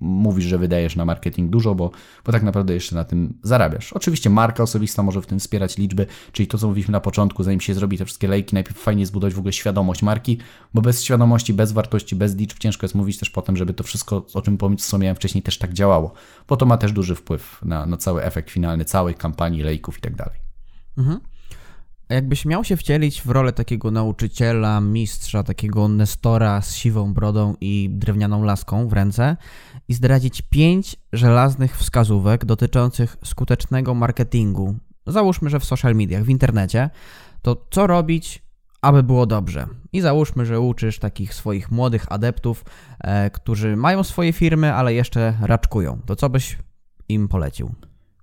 mówisz, że wydajesz na marketing dużo, bo, bo tak naprawdę jeszcze na tym zarabiasz. Oczywiście marka osobista może w tym wspierać liczby, czyli to, co mówiliśmy na początku, zanim się zrobi te wszystkie lejki, najpierw fajnie zbudować w ogóle świadomość marki, bo bez świadomości, bez wartości, bez liczb ciężko jest mówić też potem, żeby to wszystko, o czym wspomniałem wcześniej, też tak działało, bo to ma też duży wpływ na, na cały efekt finalny całej kampanii, lejków i tak dalej. Mhm. Jakbyś miał się wcielić w rolę takiego nauczyciela, mistrza, takiego nestora z siwą brodą i drewnianą laską w ręce i zdradzić pięć żelaznych wskazówek dotyczących skutecznego marketingu, załóżmy, że w social mediach, w internecie, to co robić, aby było dobrze? I załóżmy, że uczysz takich swoich młodych adeptów, e, którzy mają swoje firmy, ale jeszcze raczkują. To co byś im polecił?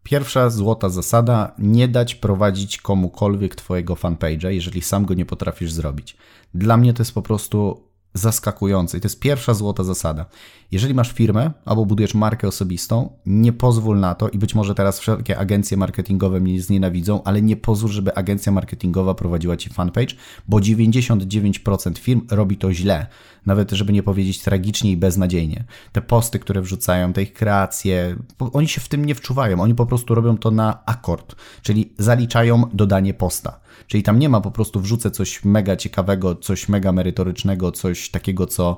Pierwsza złota zasada: nie dać prowadzić komukolwiek Twojego fanpage'a, jeżeli sam go nie potrafisz zrobić. Dla mnie to jest po prostu zaskakujące i to jest pierwsza złota zasada. Jeżeli masz firmę albo budujesz markę osobistą, nie pozwól na to i być może teraz wszelkie agencje marketingowe mnie znienawidzą, ale nie pozwól, żeby agencja marketingowa prowadziła ci fanpage, bo 99% firm robi to źle. Nawet, żeby nie powiedzieć tragicznie i beznadziejnie. Te posty, które wrzucają, te ich kreacje, oni się w tym nie wczuwają. Oni po prostu robią to na akord, czyli zaliczają dodanie posta. Czyli tam nie ma po prostu wrzucę coś mega ciekawego, coś mega merytorycznego, coś takiego, co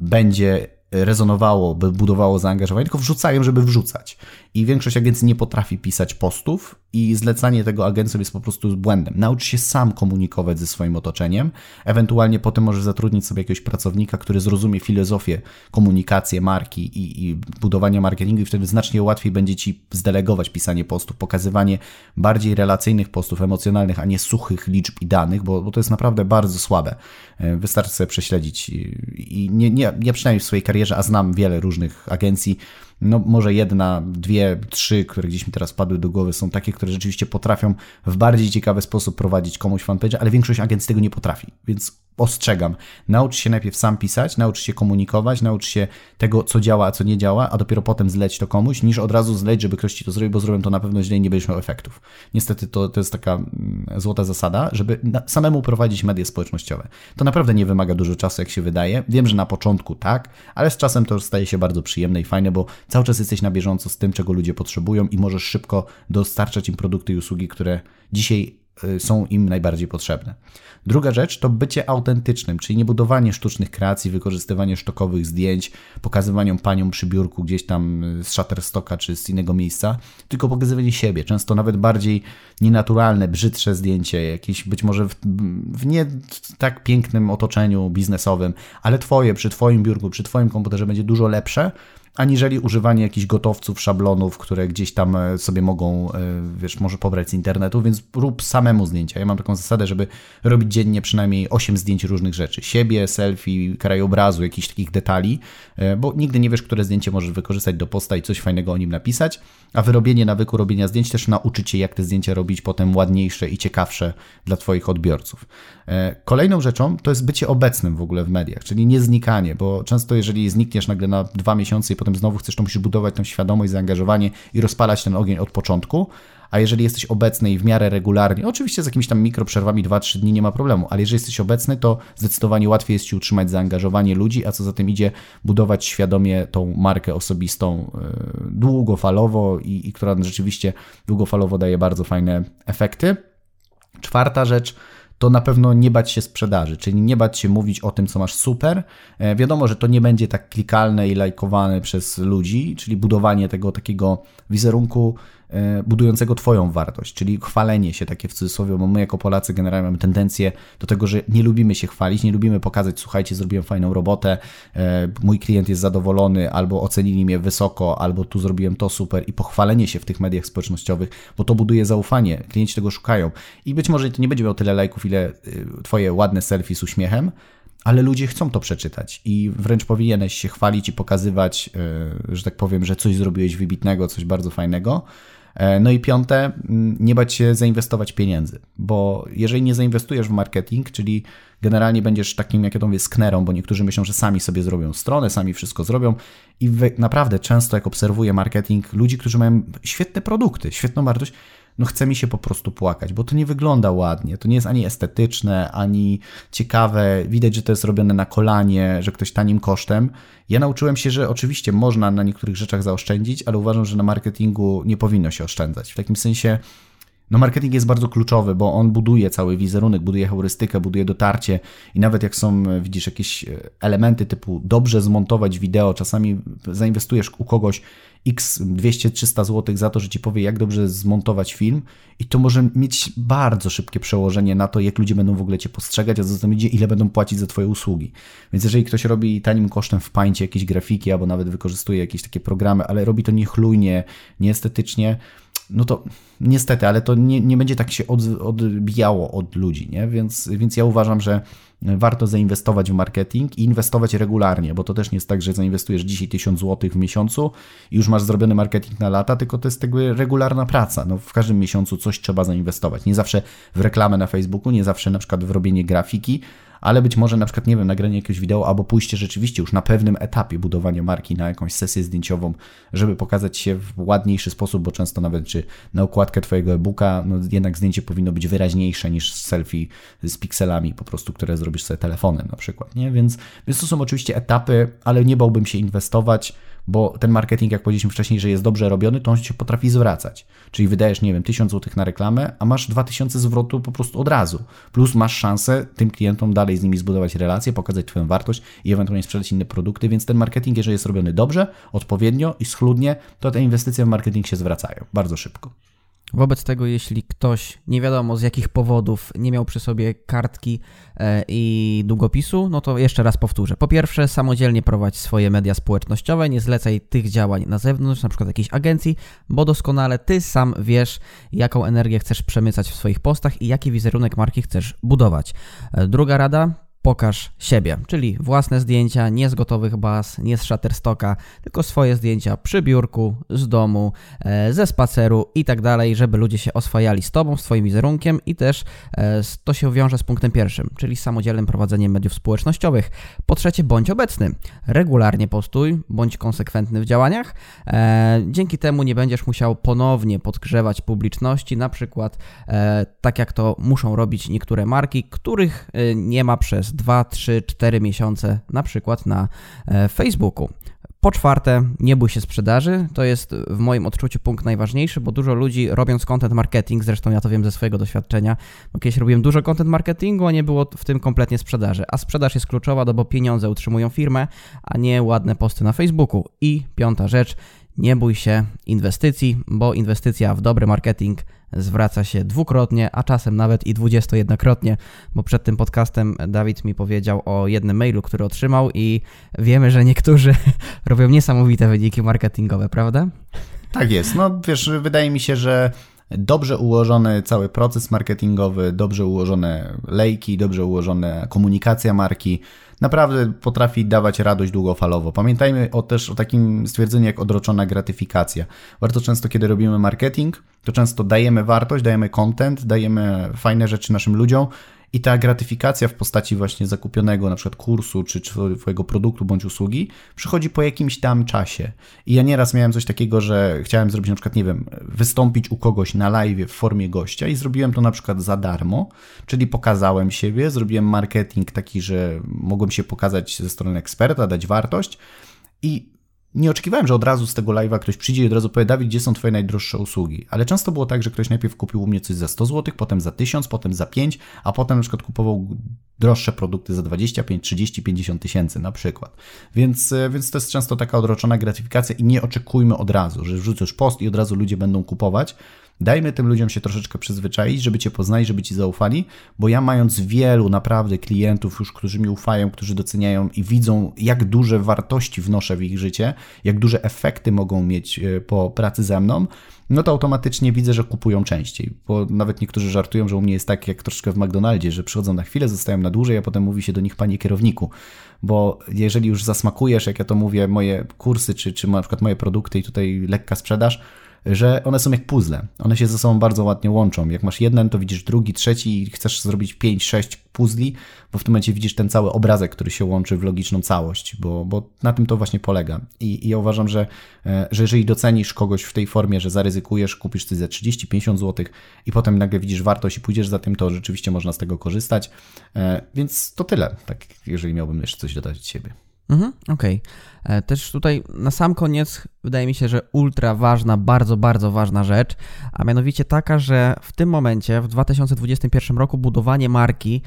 będzie rezonowało, by budowało zaangażowanie, tylko wrzucają, żeby wrzucać. I większość agencji nie potrafi pisać postów i zlecanie tego agencjom jest po prostu błędem. Naucz się sam komunikować ze swoim otoczeniem, ewentualnie potem możesz zatrudnić sobie jakiegoś pracownika, który zrozumie filozofię, komunikację marki i, i budowania marketingu i wtedy znacznie łatwiej będzie Ci zdelegować pisanie postów, pokazywanie bardziej relacyjnych postów, emocjonalnych, a nie suchych liczb i danych, bo, bo to jest naprawdę bardzo słabe. E, wystarczy sobie prześledzić i nie, nie, ja przynajmniej w swojej karierze, a znam wiele różnych agencji, no może jedna, dwie, trzy, które gdzieś mi teraz padły do głowy, są takie, które rzeczywiście potrafią w bardziej ciekawy sposób prowadzić komuś fanpage, ale większość agencji tego nie potrafi, więc ostrzegam. Naucz się najpierw sam pisać, naucz się komunikować, naucz się tego, co działa, a co nie działa, a dopiero potem zleć to komuś, niż od razu zleć, żeby ktoś ci to zrobił, bo zrobią to na pewno źle i nie będziesz miał efektów. Niestety to, to jest taka mm, złota zasada, żeby samemu prowadzić media społecznościowe. To naprawdę nie wymaga dużo czasu, jak się wydaje. Wiem, że na początku tak, ale z czasem to staje się bardzo przyjemne i fajne, bo cały czas jesteś na bieżąco z tym, czego ludzie potrzebują i możesz szybko dostarczać im produkty i usługi, które dzisiaj są im najbardziej potrzebne. Druga rzecz to bycie autentycznym, czyli nie budowanie sztucznych kreacji, wykorzystywanie sztokowych zdjęć, pokazywanie paniom przy biurku gdzieś tam z Shutterstocka czy z innego miejsca, tylko pokazywanie siebie, często nawet bardziej nienaturalne, brzydsze zdjęcie, jakieś być może w, w nie tak pięknym otoczeniu biznesowym, ale twoje, przy twoim biurku, przy twoim komputerze będzie dużo lepsze, aniżeli używanie jakichś gotowców, szablonów, które gdzieś tam e, sobie mogą, e, wiesz, może pobrać z internetu, więc rób samemu zdjęcia. Ja mam taką zasadę, żeby robić dziennie przynajmniej 8 zdjęć różnych rzeczy. Siebie, selfie, krajobrazu, jakichś takich detali, e, bo nigdy nie wiesz, które zdjęcie możesz wykorzystać do posta i coś fajnego o nim napisać, a wyrobienie nawyku robienia zdjęć też nauczy Cię, jak te zdjęcia robić potem ładniejsze i ciekawsze dla Twoich odbiorców. Kolejną rzeczą to jest bycie obecnym w ogóle w mediach, czyli nie znikanie, bo często jeżeli znikniesz nagle na dwa miesiące i potem znowu chcesz, to musisz budować tą świadomość, zaangażowanie i rozpalać ten ogień od początku. A jeżeli jesteś obecny i w miarę regularnie, oczywiście z jakimiś tam mikroprzerwami 2-3 dni nie ma problemu, ale jeżeli jesteś obecny, to zdecydowanie łatwiej jest ci utrzymać zaangażowanie ludzi, a co za tym idzie, budować świadomie tą markę osobistą yy, długofalowo i, i która rzeczywiście długofalowo daje bardzo fajne efekty. Czwarta rzecz to na pewno nie bać się sprzedaży, czyli nie bać się mówić o tym, co masz super. E, wiadomo, że to nie będzie tak klikalne i lajkowane przez ludzi, czyli budowanie tego takiego wizerunku budującego Twoją wartość, czyli chwalenie się takie w cudzysłowie, bo my jako Polacy generalnie mamy tendencję do tego, że nie lubimy się chwalić, nie lubimy pokazać, słuchajcie, zrobiłem fajną robotę, e, mój klient jest zadowolony, albo ocenili mnie wysoko, albo tu zrobiłem to super i pochwalenie się w tych mediach społecznościowych, bo to buduje zaufanie, klienci tego szukają. I być może to nie będzie miał tyle lajków, ile y, Twoje ładne selfie z uśmiechem, ale ludzie chcą to przeczytać i wręcz powinieneś się chwalić i pokazywać, że tak powiem, że coś zrobiłeś wybitnego, coś bardzo fajnego, E, no i piąte, nie bać się zainwestować pieniędzy, bo jeżeli nie zainwestujesz w marketing, czyli generalnie będziesz takim, jak ja to mówię, sknerą, bo niektórzy myślą, że sami sobie zrobią stronę, sami wszystko zrobią i naprawdę często jak obserwuję marketing ludzi, którzy mają świetne produkty, świetną wartość, no chce mi się po prostu płakać, bo to nie wygląda ładnie, to nie jest ani estetyczne, ani ciekawe, widać, że to jest robione na kolanie, że ktoś tanim kosztem. Ja nauczyłem się, że oczywiście można na niektórych rzeczach zaoszczędzić, ale uważam, że na marketingu nie powinno się oszczędzać. W takim sensie no marketing jest bardzo kluczowy, bo on buduje cały wizerunek, buduje heurystykę, buduje dotarcie i nawet jak są, widzisz, jakieś elementy typu dobrze zmontować wideo, czasami zainwestujesz u kogoś x 200-300 zł za to, że ci powie, jak dobrze zmontować film i to może mieć bardzo szybkie przełożenie na to, jak ludzie będą w ogóle cię postrzegać, a za tym idzie, ile będą płacić za twoje usługi. Więc jeżeli ktoś robi tanim kosztem w pańcie jakieś grafiki, albo nawet wykorzystuje jakieś takie programy, ale robi to niechlujnie, nieestetycznie, no to niestety, ale to nie, nie będzie tak się od, odbijało od ludzi, nie? Więc, więc ja uważam, że warto zainwestować w marketing i inwestować regularnie, bo to też nie jest tak, że zainwestujesz dzisiaj 1000 zł w miesiącu i już masz zrobiony marketing na lata, tylko to jest jakby regularna praca. No, w każdym miesiącu coś trzeba zainwestować. Nie zawsze w reklamę na Facebooku, nie zawsze na przykład w robienie grafiki, ale być może na przykład, nie wiem, nagranie jakiegoś wideo albo pójście rzeczywiście już na pewnym etapie budowania marki na jakąś sesję zdjęciową, żeby pokazać się w ładniejszy sposób, bo często nawet czy na okładkę Twojego e-booka, no jednak zdjęcie powinno być wyraźniejsze niż selfie z pikselami po prostu, które zrobisz sobie telefonem na przykład, nie? Więc, więc to są oczywiście etapy, ale nie bałbym się inwestować bo ten marketing, jak powiedzieliśmy wcześniej, że jest dobrze robiony, to on się potrafi zwracać. Czyli wydajesz, nie wiem, 1000 zł na reklamę, a masz 2000 zwrotu po prostu od razu. Plus masz szansę tym klientom dalej z nimi zbudować relacje, pokazać Twoją wartość i ewentualnie sprzedać inne produkty, więc ten marketing, jeżeli jest robiony dobrze, odpowiednio i schludnie, to te inwestycje w marketing się zwracają bardzo szybko. Wobec tego, jeśli ktoś nie wiadomo z jakich powodów nie miał przy sobie kartki e, i długopisu, no to jeszcze raz powtórzę. Po pierwsze, samodzielnie prowadź swoje media społecznościowe, nie zlecaj tych działań na zewnątrz, na przykład jakiejś agencji, bo doskonale ty sam wiesz, jaką energię chcesz przemycać w swoich postach i jaki wizerunek marki chcesz budować. E, druga rada, pokaż siebie, czyli własne zdjęcia, nie z gotowych baz, nie z Shutterstocka, tylko swoje zdjęcia przy biurku, z domu, e, ze spaceru i tak dalej, żeby ludzie się oswajali z Tobą, swoim wizerunkiem i też e, to się wiąże z punktem pierwszym, czyli z samodzielnym prowadzeniem mediów społecznościowych. Po trzecie, bądź obecny, regularnie postuj, bądź konsekwentny w działaniach. E, dzięki temu nie będziesz musiał ponownie podgrzewać publiczności, na przykład tak jak to muszą robić niektóre marki, których nie ma przez 2, 3, 4 miesiące, na przykład na e, Facebooku. Po czwarte, nie bój się sprzedaży. To jest w moim odczuciu punkt najważniejszy, bo dużo ludzi robiąc content marketing, zresztą ja to wiem ze swojego doświadczenia, bo kiedyś robiłem dużo content marketingu, a nie było w tym kompletnie sprzedaży. A sprzedaż jest kluczowa, no bo pieniądze utrzymują firmę, a nie ładne posty na Facebooku. I piąta rzecz, nie bój się inwestycji, bo inwestycja w dobry marketing zwraca się dwukrotnie, a czasem nawet i dwudziestojednokrotnie, bo przed tym podcastem Dawid mi powiedział o jednym mailu, który otrzymał i wiemy, że niektórzy robią niesamowite wyniki marketingowe, prawda? Tak jest. No wiesz, wydaje mi się, że dobrze ułożony cały proces marketingowy, dobrze ułożone lejki, dobrze ułożona komunikacja marki, naprawdę potrafi dawać radość długofalowo. Pamiętajmy o, też o takim stwierdzeniu jak odroczona gratyfikacja. Bardzo często, kiedy robimy marketing, to często dajemy wartość, dajemy content, dajemy fajne rzeczy naszym ludziom, i ta gratyfikacja w postaci właśnie zakupionego na przykład kursu czy twojego produktu bądź usługi przychodzi po jakimś tam czasie. I ja nieraz miałem coś takiego, że chciałem zrobić na przykład, nie wiem, wystąpić u kogoś na live w formie gościa i zrobiłem to na przykład za darmo, czyli pokazałem siebie, zrobiłem marketing taki, że mogłem się pokazać ze strony eksperta, dać wartość i nie oczekiwałem, że od razu z tego live'a ktoś przyjdzie i od razu powie, Dawid, gdzie są twoje najdroższe usługi? Ale często było tak, że ktoś najpierw kupił u mnie coś za 100 zł, potem za 1000, potem za 5, a potem na przykład kupował droższe produkty za 25, 30, 50 tysięcy na przykład. Więc, e, więc to jest często taka odroczona gratyfikacja i nie oczekujmy od razu, że wrzucasz post i od razu ludzie będą kupować, Dajmy tym ludziom się troszeczkę przyzwyczaić, żeby Cię poznali, żeby Ci zaufali, bo ja mając wielu naprawdę klientów już, którzy mi ufają, którzy doceniają i widzą, jak duże wartości wnoszę w ich życie, jak duże efekty mogą mieć e, po pracy ze mną, no to automatycznie widzę, że kupują częściej. Bo nawet niektórzy żartują, że u mnie jest tak jak troszkę w McDonaldzie, że przychodzą na chwilę, zostają na dłużej, a potem mówi się do nich panie kierowniku. Bo jeżeli już zasmakujesz, jak ja to mówię, moje kursy, czy, czy na przykład moje produkty i tutaj lekka sprzedaż, że one są jak puzzle. One się ze sobą bardzo ładnie łączą. Jak masz jeden, to widzisz drugi, trzeci i chcesz zrobić pięć, sześć puzli, bo w tym momencie widzisz ten cały obrazek, który się łączy w logiczną całość, bo, bo na tym to właśnie polega. I, I ja uważam, że, e, że jeżeli docenisz kogoś w tej formie, że zaryzykujesz, kupisz coś za 30-50 zł i potem nagle widzisz wartość i pójdziesz za tym, to rzeczywiście można z tego korzystać. E, więc to tyle, tak jeżeli miałbym jeszcze coś dodać od siebie. Mhm, Okej. Okay. E, też tutaj na sam koniec wydaje mi się, że ultra ważna, bardzo, bardzo ważna rzecz, a mianowicie taka, że w tym momencie, w 2021 roku, budowanie marki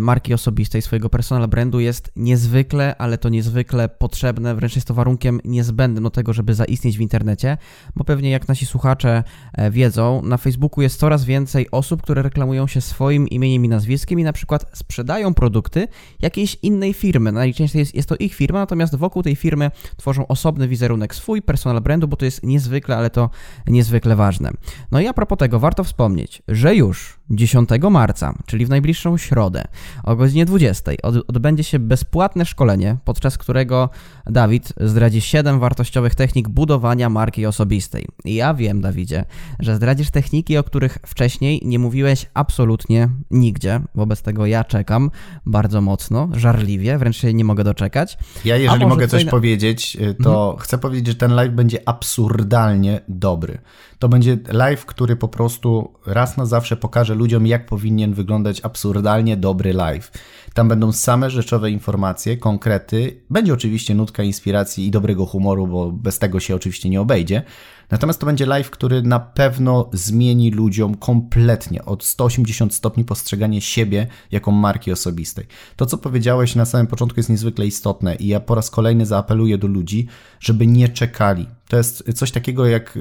marki osobistej, swojego personal brandu jest niezwykle, ale to niezwykle potrzebne, wręcz jest to warunkiem niezbędnym do tego, żeby zaistnieć w internecie, bo pewnie jak nasi słuchacze e, wiedzą, na Facebooku jest coraz więcej osób, które reklamują się swoim imieniem i nazwiskiem i na przykład sprzedają produkty jakiejś innej firmy. Najczęściej jest, jest to ich firma, natomiast wokół tej firmy tworzą osobny wizerunek swój, personal brandu, bo to jest niezwykle, ale to niezwykle ważne. No i a propos tego, warto wspomnieć, że już 10 marca, czyli w najbliższą środę o godzinie 20 odbędzie się bezpłatne szkolenie, podczas którego Dawid zdradzi 7 wartościowych technik budowania marki osobistej. I ja wiem, Dawidzie, że zdradzisz techniki, o których wcześniej nie mówiłeś absolutnie nigdzie. Wobec tego ja czekam bardzo mocno, żarliwie, wręcz się nie mogę doczekać. Ja, jeżeli mogę coś powiedzieć, y, to mhm. chcę powiedzieć, że ten live będzie absurdalnie dobry. To będzie live, który po prostu raz na zawsze pokaże ludziom, jak powinien wyglądać absurdalnie dobry live. Tam będą same rzeczowe informacje, konkrety. Będzie oczywiście nutka inspiracji i dobrego humoru, bo bez tego się oczywiście nie obejdzie. Natomiast to będzie live, który na pewno zmieni ludziom kompletnie od 180 stopni postrzeganie siebie jako marki osobistej. To, co powiedziałeś na samym początku, jest niezwykle istotne i ja po raz kolejny zaapeluję do ludzi, żeby nie czekali. To jest coś takiego, jak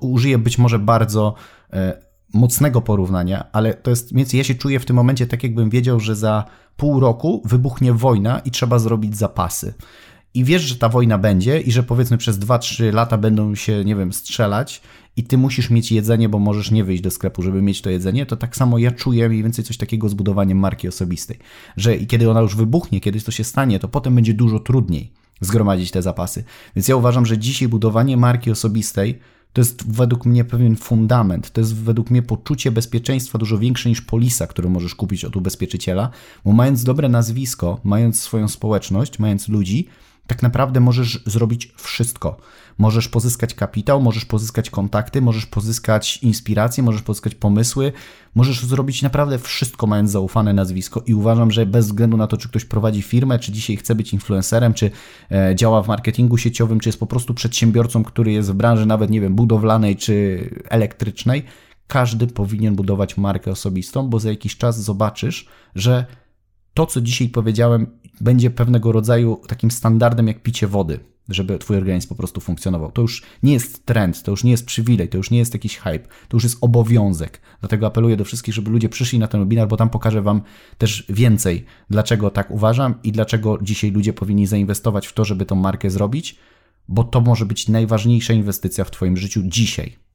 użyję być może bardzo e, mocnego porównania, ale to jest, więc ja się czuję w tym momencie tak, jakbym wiedział, że za pół roku wybuchnie wojna i trzeba zrobić zapasy. I wiesz, że ta wojna będzie i że powiedzmy przez 2-3 lata będą się, nie wiem, strzelać i ty musisz mieć jedzenie, bo możesz nie wyjść do sklepu, żeby mieć to jedzenie, to tak samo ja czuję mniej więcej coś takiego z budowaniem marki osobistej. Że kiedy ona już wybuchnie, kiedy to się stanie, to potem będzie dużo trudniej zgromadzić te zapasy. Więc ja uważam, że dzisiaj budowanie marki osobistej to jest według mnie pewien fundament. To jest według mnie poczucie bezpieczeństwa dużo większe niż polisa, którą możesz kupić od ubezpieczyciela, bo mając dobre nazwisko, mając swoją społeczność, mając ludzi, tak naprawdę możesz zrobić wszystko. Możesz pozyskać kapitał, możesz pozyskać kontakty, możesz pozyskać inspiracje, możesz pozyskać pomysły, możesz zrobić naprawdę wszystko, mając zaufane nazwisko. I uważam, że bez względu na to, czy ktoś prowadzi firmę, czy dzisiaj chce być influencerem, czy e, działa w marketingu sieciowym, czy jest po prostu przedsiębiorcą, który jest w branży nawet, nie wiem, budowlanej czy elektrycznej, każdy powinien budować markę osobistą, bo za jakiś czas zobaczysz, że to, co dzisiaj powiedziałem, będzie pewnego rodzaju takim standardem jak picie wody, żeby twój organizm po prostu funkcjonował. To już nie jest trend, to już nie jest przywilej, to już nie jest jakiś hype, to już jest obowiązek. Dlatego apeluję do wszystkich, żeby ludzie przyszli na ten webinar, bo tam pokażę wam też więcej, dlaczego tak uważam i dlaczego dzisiaj ludzie powinni zainwestować w to, żeby tą markę zrobić, bo to może być najważniejsza inwestycja w twoim życiu dzisiaj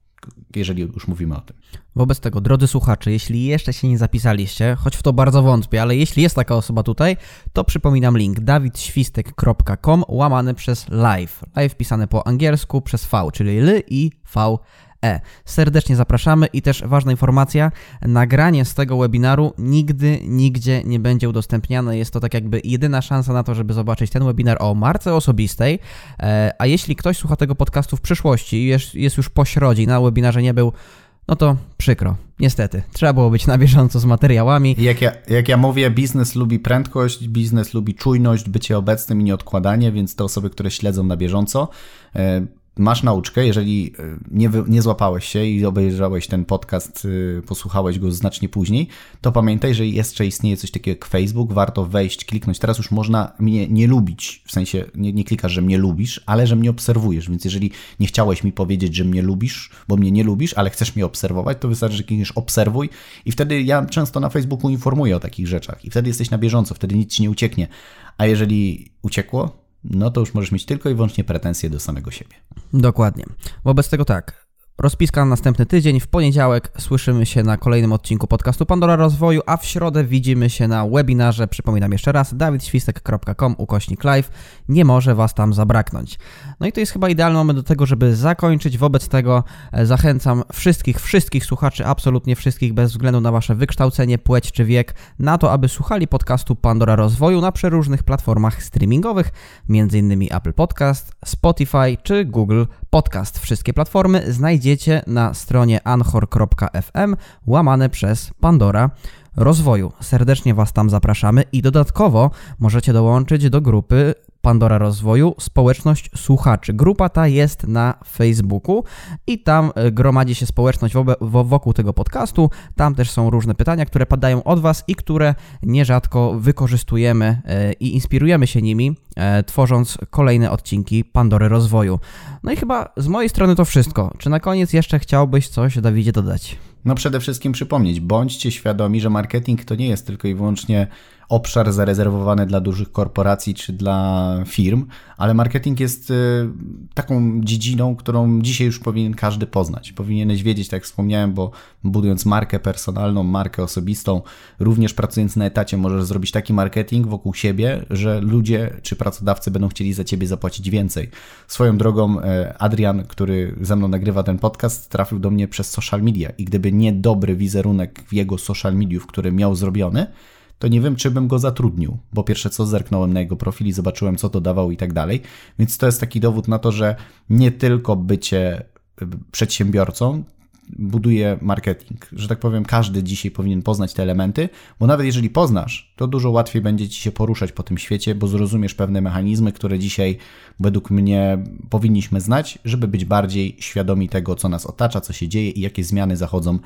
jeżeli już mówimy o tym. Wobec tego, drodzy słuchacze, jeśli jeszcze się nie zapisaliście, choć w to bardzo wątpię, ale jeśli jest taka osoba tutaj, to przypominam link dawidświstek.com łamany przez live. Live pisane po angielsku przez V, czyli L i V E. Serdecznie zapraszamy i też ważna informacja, nagranie z tego webinaru nigdy, nigdzie nie będzie udostępniane. Jest to tak jakby jedyna szansa na to, żeby zobaczyć ten webinar o marce osobistej, e, a jeśli ktoś słucha tego podcastu w przyszłości i jest, jest już po środzi, na webinarze nie był, no to przykro. Niestety, trzeba było być na bieżąco z materiałami. Jak ja, jak ja mówię, biznes lubi prędkość, biznes lubi czujność, bycie obecnym i nieodkładanie, więc te osoby, które śledzą na bieżąco, e, masz nauczkę, jeżeli e, nie, nie złapałeś się i obejrzałeś ten podcast, e, posłuchałeś go znacznie później, to pamiętaj, że jeszcze istnieje coś takiego jak Facebook, warto wejść, kliknąć. Teraz już można mnie nie lubić, w sensie nie, nie klikasz, że mnie lubisz, ale że mnie obserwujesz, więc jeżeli nie chciałeś mi powiedzieć, że mnie lubisz, bo mnie nie lubisz, ale chcesz mnie obserwować, to wystarczy, że klikniesz obserwuj i wtedy ja często na Facebooku informuję o takich rzeczach i wtedy jesteś na bieżąco, wtedy nic ci nie ucieknie. A jeżeli uciekło, no to już możesz mieć tylko i wyłącznie pretensje do samego siebie. Dokładnie. Wobec tego tak, Rozpiska na następny tydzień. W poniedziałek słyszymy się na kolejnym odcinku podcastu Pandora Rozwoju, a w środę widzimy się na webinarze. Przypominam jeszcze raz, dawidświstek.com ukośnik live. Nie może Was tam zabraknąć. No i to jest chyba idealny moment do tego, żeby zakończyć. Wobec tego e, zachęcam wszystkich, wszystkich słuchaczy, absolutnie wszystkich, bez względu na Wasze wykształcenie, płeć czy wiek, na to, aby słuchali podcastu Pandora Rozwoju na przeróżnych platformach streamingowych, m.in. Apple Podcast, Spotify czy Google Podcast. Wszystkie platformy znajdziecie na stronie anchor.fm łamane przez Pandora Rozwoju. Serdecznie Was tam zapraszamy i dodatkowo możecie dołączyć do grupy Pandora Rozwoju, społeczność słuchaczy. Grupa ta jest na Facebooku i tam e, gromadzi się społeczność wokół tego podcastu. Tam też są różne pytania, które padają od Was i które nierzadko wykorzystujemy e, i inspirujemy się nimi, e, tworząc kolejne odcinki Pandory Rozwoju. No i chyba z mojej strony to wszystko. Czy na koniec jeszcze chciałbyś coś, Dawidzie, dodać? No przede wszystkim przypomnieć, bądźcie świadomi, że marketing to nie jest tylko i wyłącznie obszar zarezerwowany dla dużych korporacji czy dla firm, ale marketing jest y, taką dziedziną, którą dzisiaj już powinien każdy poznać. Powinieneś wiedzieć, tak jak wspomniałem, bo budując markę personalną, markę osobistą, również pracując na etacie, możesz zrobić taki marketing wokół siebie, że ludzie czy pracodawcy będą chcieli za ciebie zapłacić więcej. Swoją drogą, e, Adrian, który ze mną nagrywa ten podcast, trafił do mnie przez social media i gdyby nie dobry wizerunek w jego social mediów, który miał zrobiony, to nie wiem, czy bym go zatrudnił, bo pierwsze co zerknąłem na jego profil i zobaczyłem, co to dawał i tak dalej. Więc to jest taki dowód na to, że nie tylko bycie y, przedsiębiorcą buduje marketing. Że tak powiem, każdy dzisiaj powinien poznać te elementy, bo nawet jeżeli poznasz, to dużo łatwiej będzie ci się poruszać po tym świecie, bo zrozumiesz pewne mechanizmy, które dzisiaj według mnie powinniśmy znać, żeby być bardziej świadomi tego, co nas otacza, co się dzieje i jakie zmiany zachodzą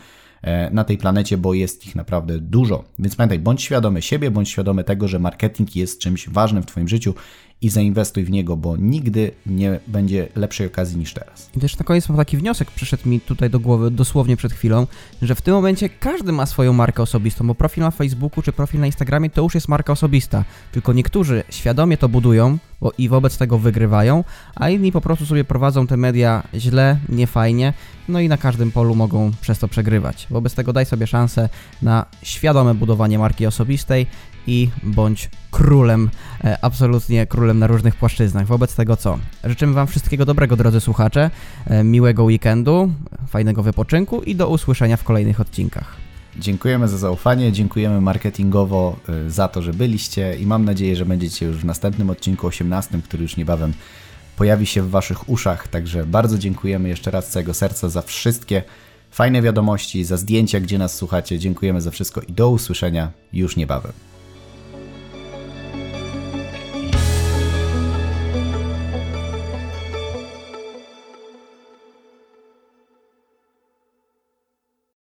na tej planecie, bo jest ich naprawdę dużo. Więc pamiętaj, bądź świadomy siebie, bądź świadomy tego, że marketing jest czymś ważnym w Twoim życiu i zainwestuj w niego, bo nigdy nie będzie lepszej okazji niż teraz. I też na koniec mam taki wniosek, przyszedł mi tutaj do głowy dosłownie przed chwilą, że w tym momencie każdy ma swoją markę osobistą, bo profil na Facebooku czy profil na Instagramie to już jest marka osobista, tylko niektórzy świadomie to budują bo i wobec tego wygrywają, a inni po prostu sobie prowadzą te media źle, niefajnie, no i na każdym polu mogą przez to przegrywać. Wobec tego daj sobie szansę na świadome budowanie marki osobistej i bądź królem, e, absolutnie królem na różnych płaszczyznach. Wobec tego co? Życzymy Wam wszystkiego dobrego, drodzy słuchacze, e, miłego weekendu, fajnego wypoczynku i do usłyszenia w kolejnych odcinkach. Dziękujemy za zaufanie, dziękujemy marketingowo e, za to, że byliście i mam nadzieję, że będziecie już w następnym odcinku 18, który już niebawem pojawi się w Waszych uszach. Także bardzo dziękujemy jeszcze raz z całego serca za wszystkie fajne wiadomości, za zdjęcia, gdzie nas słuchacie. Dziękujemy za wszystko i do usłyszenia już niebawem.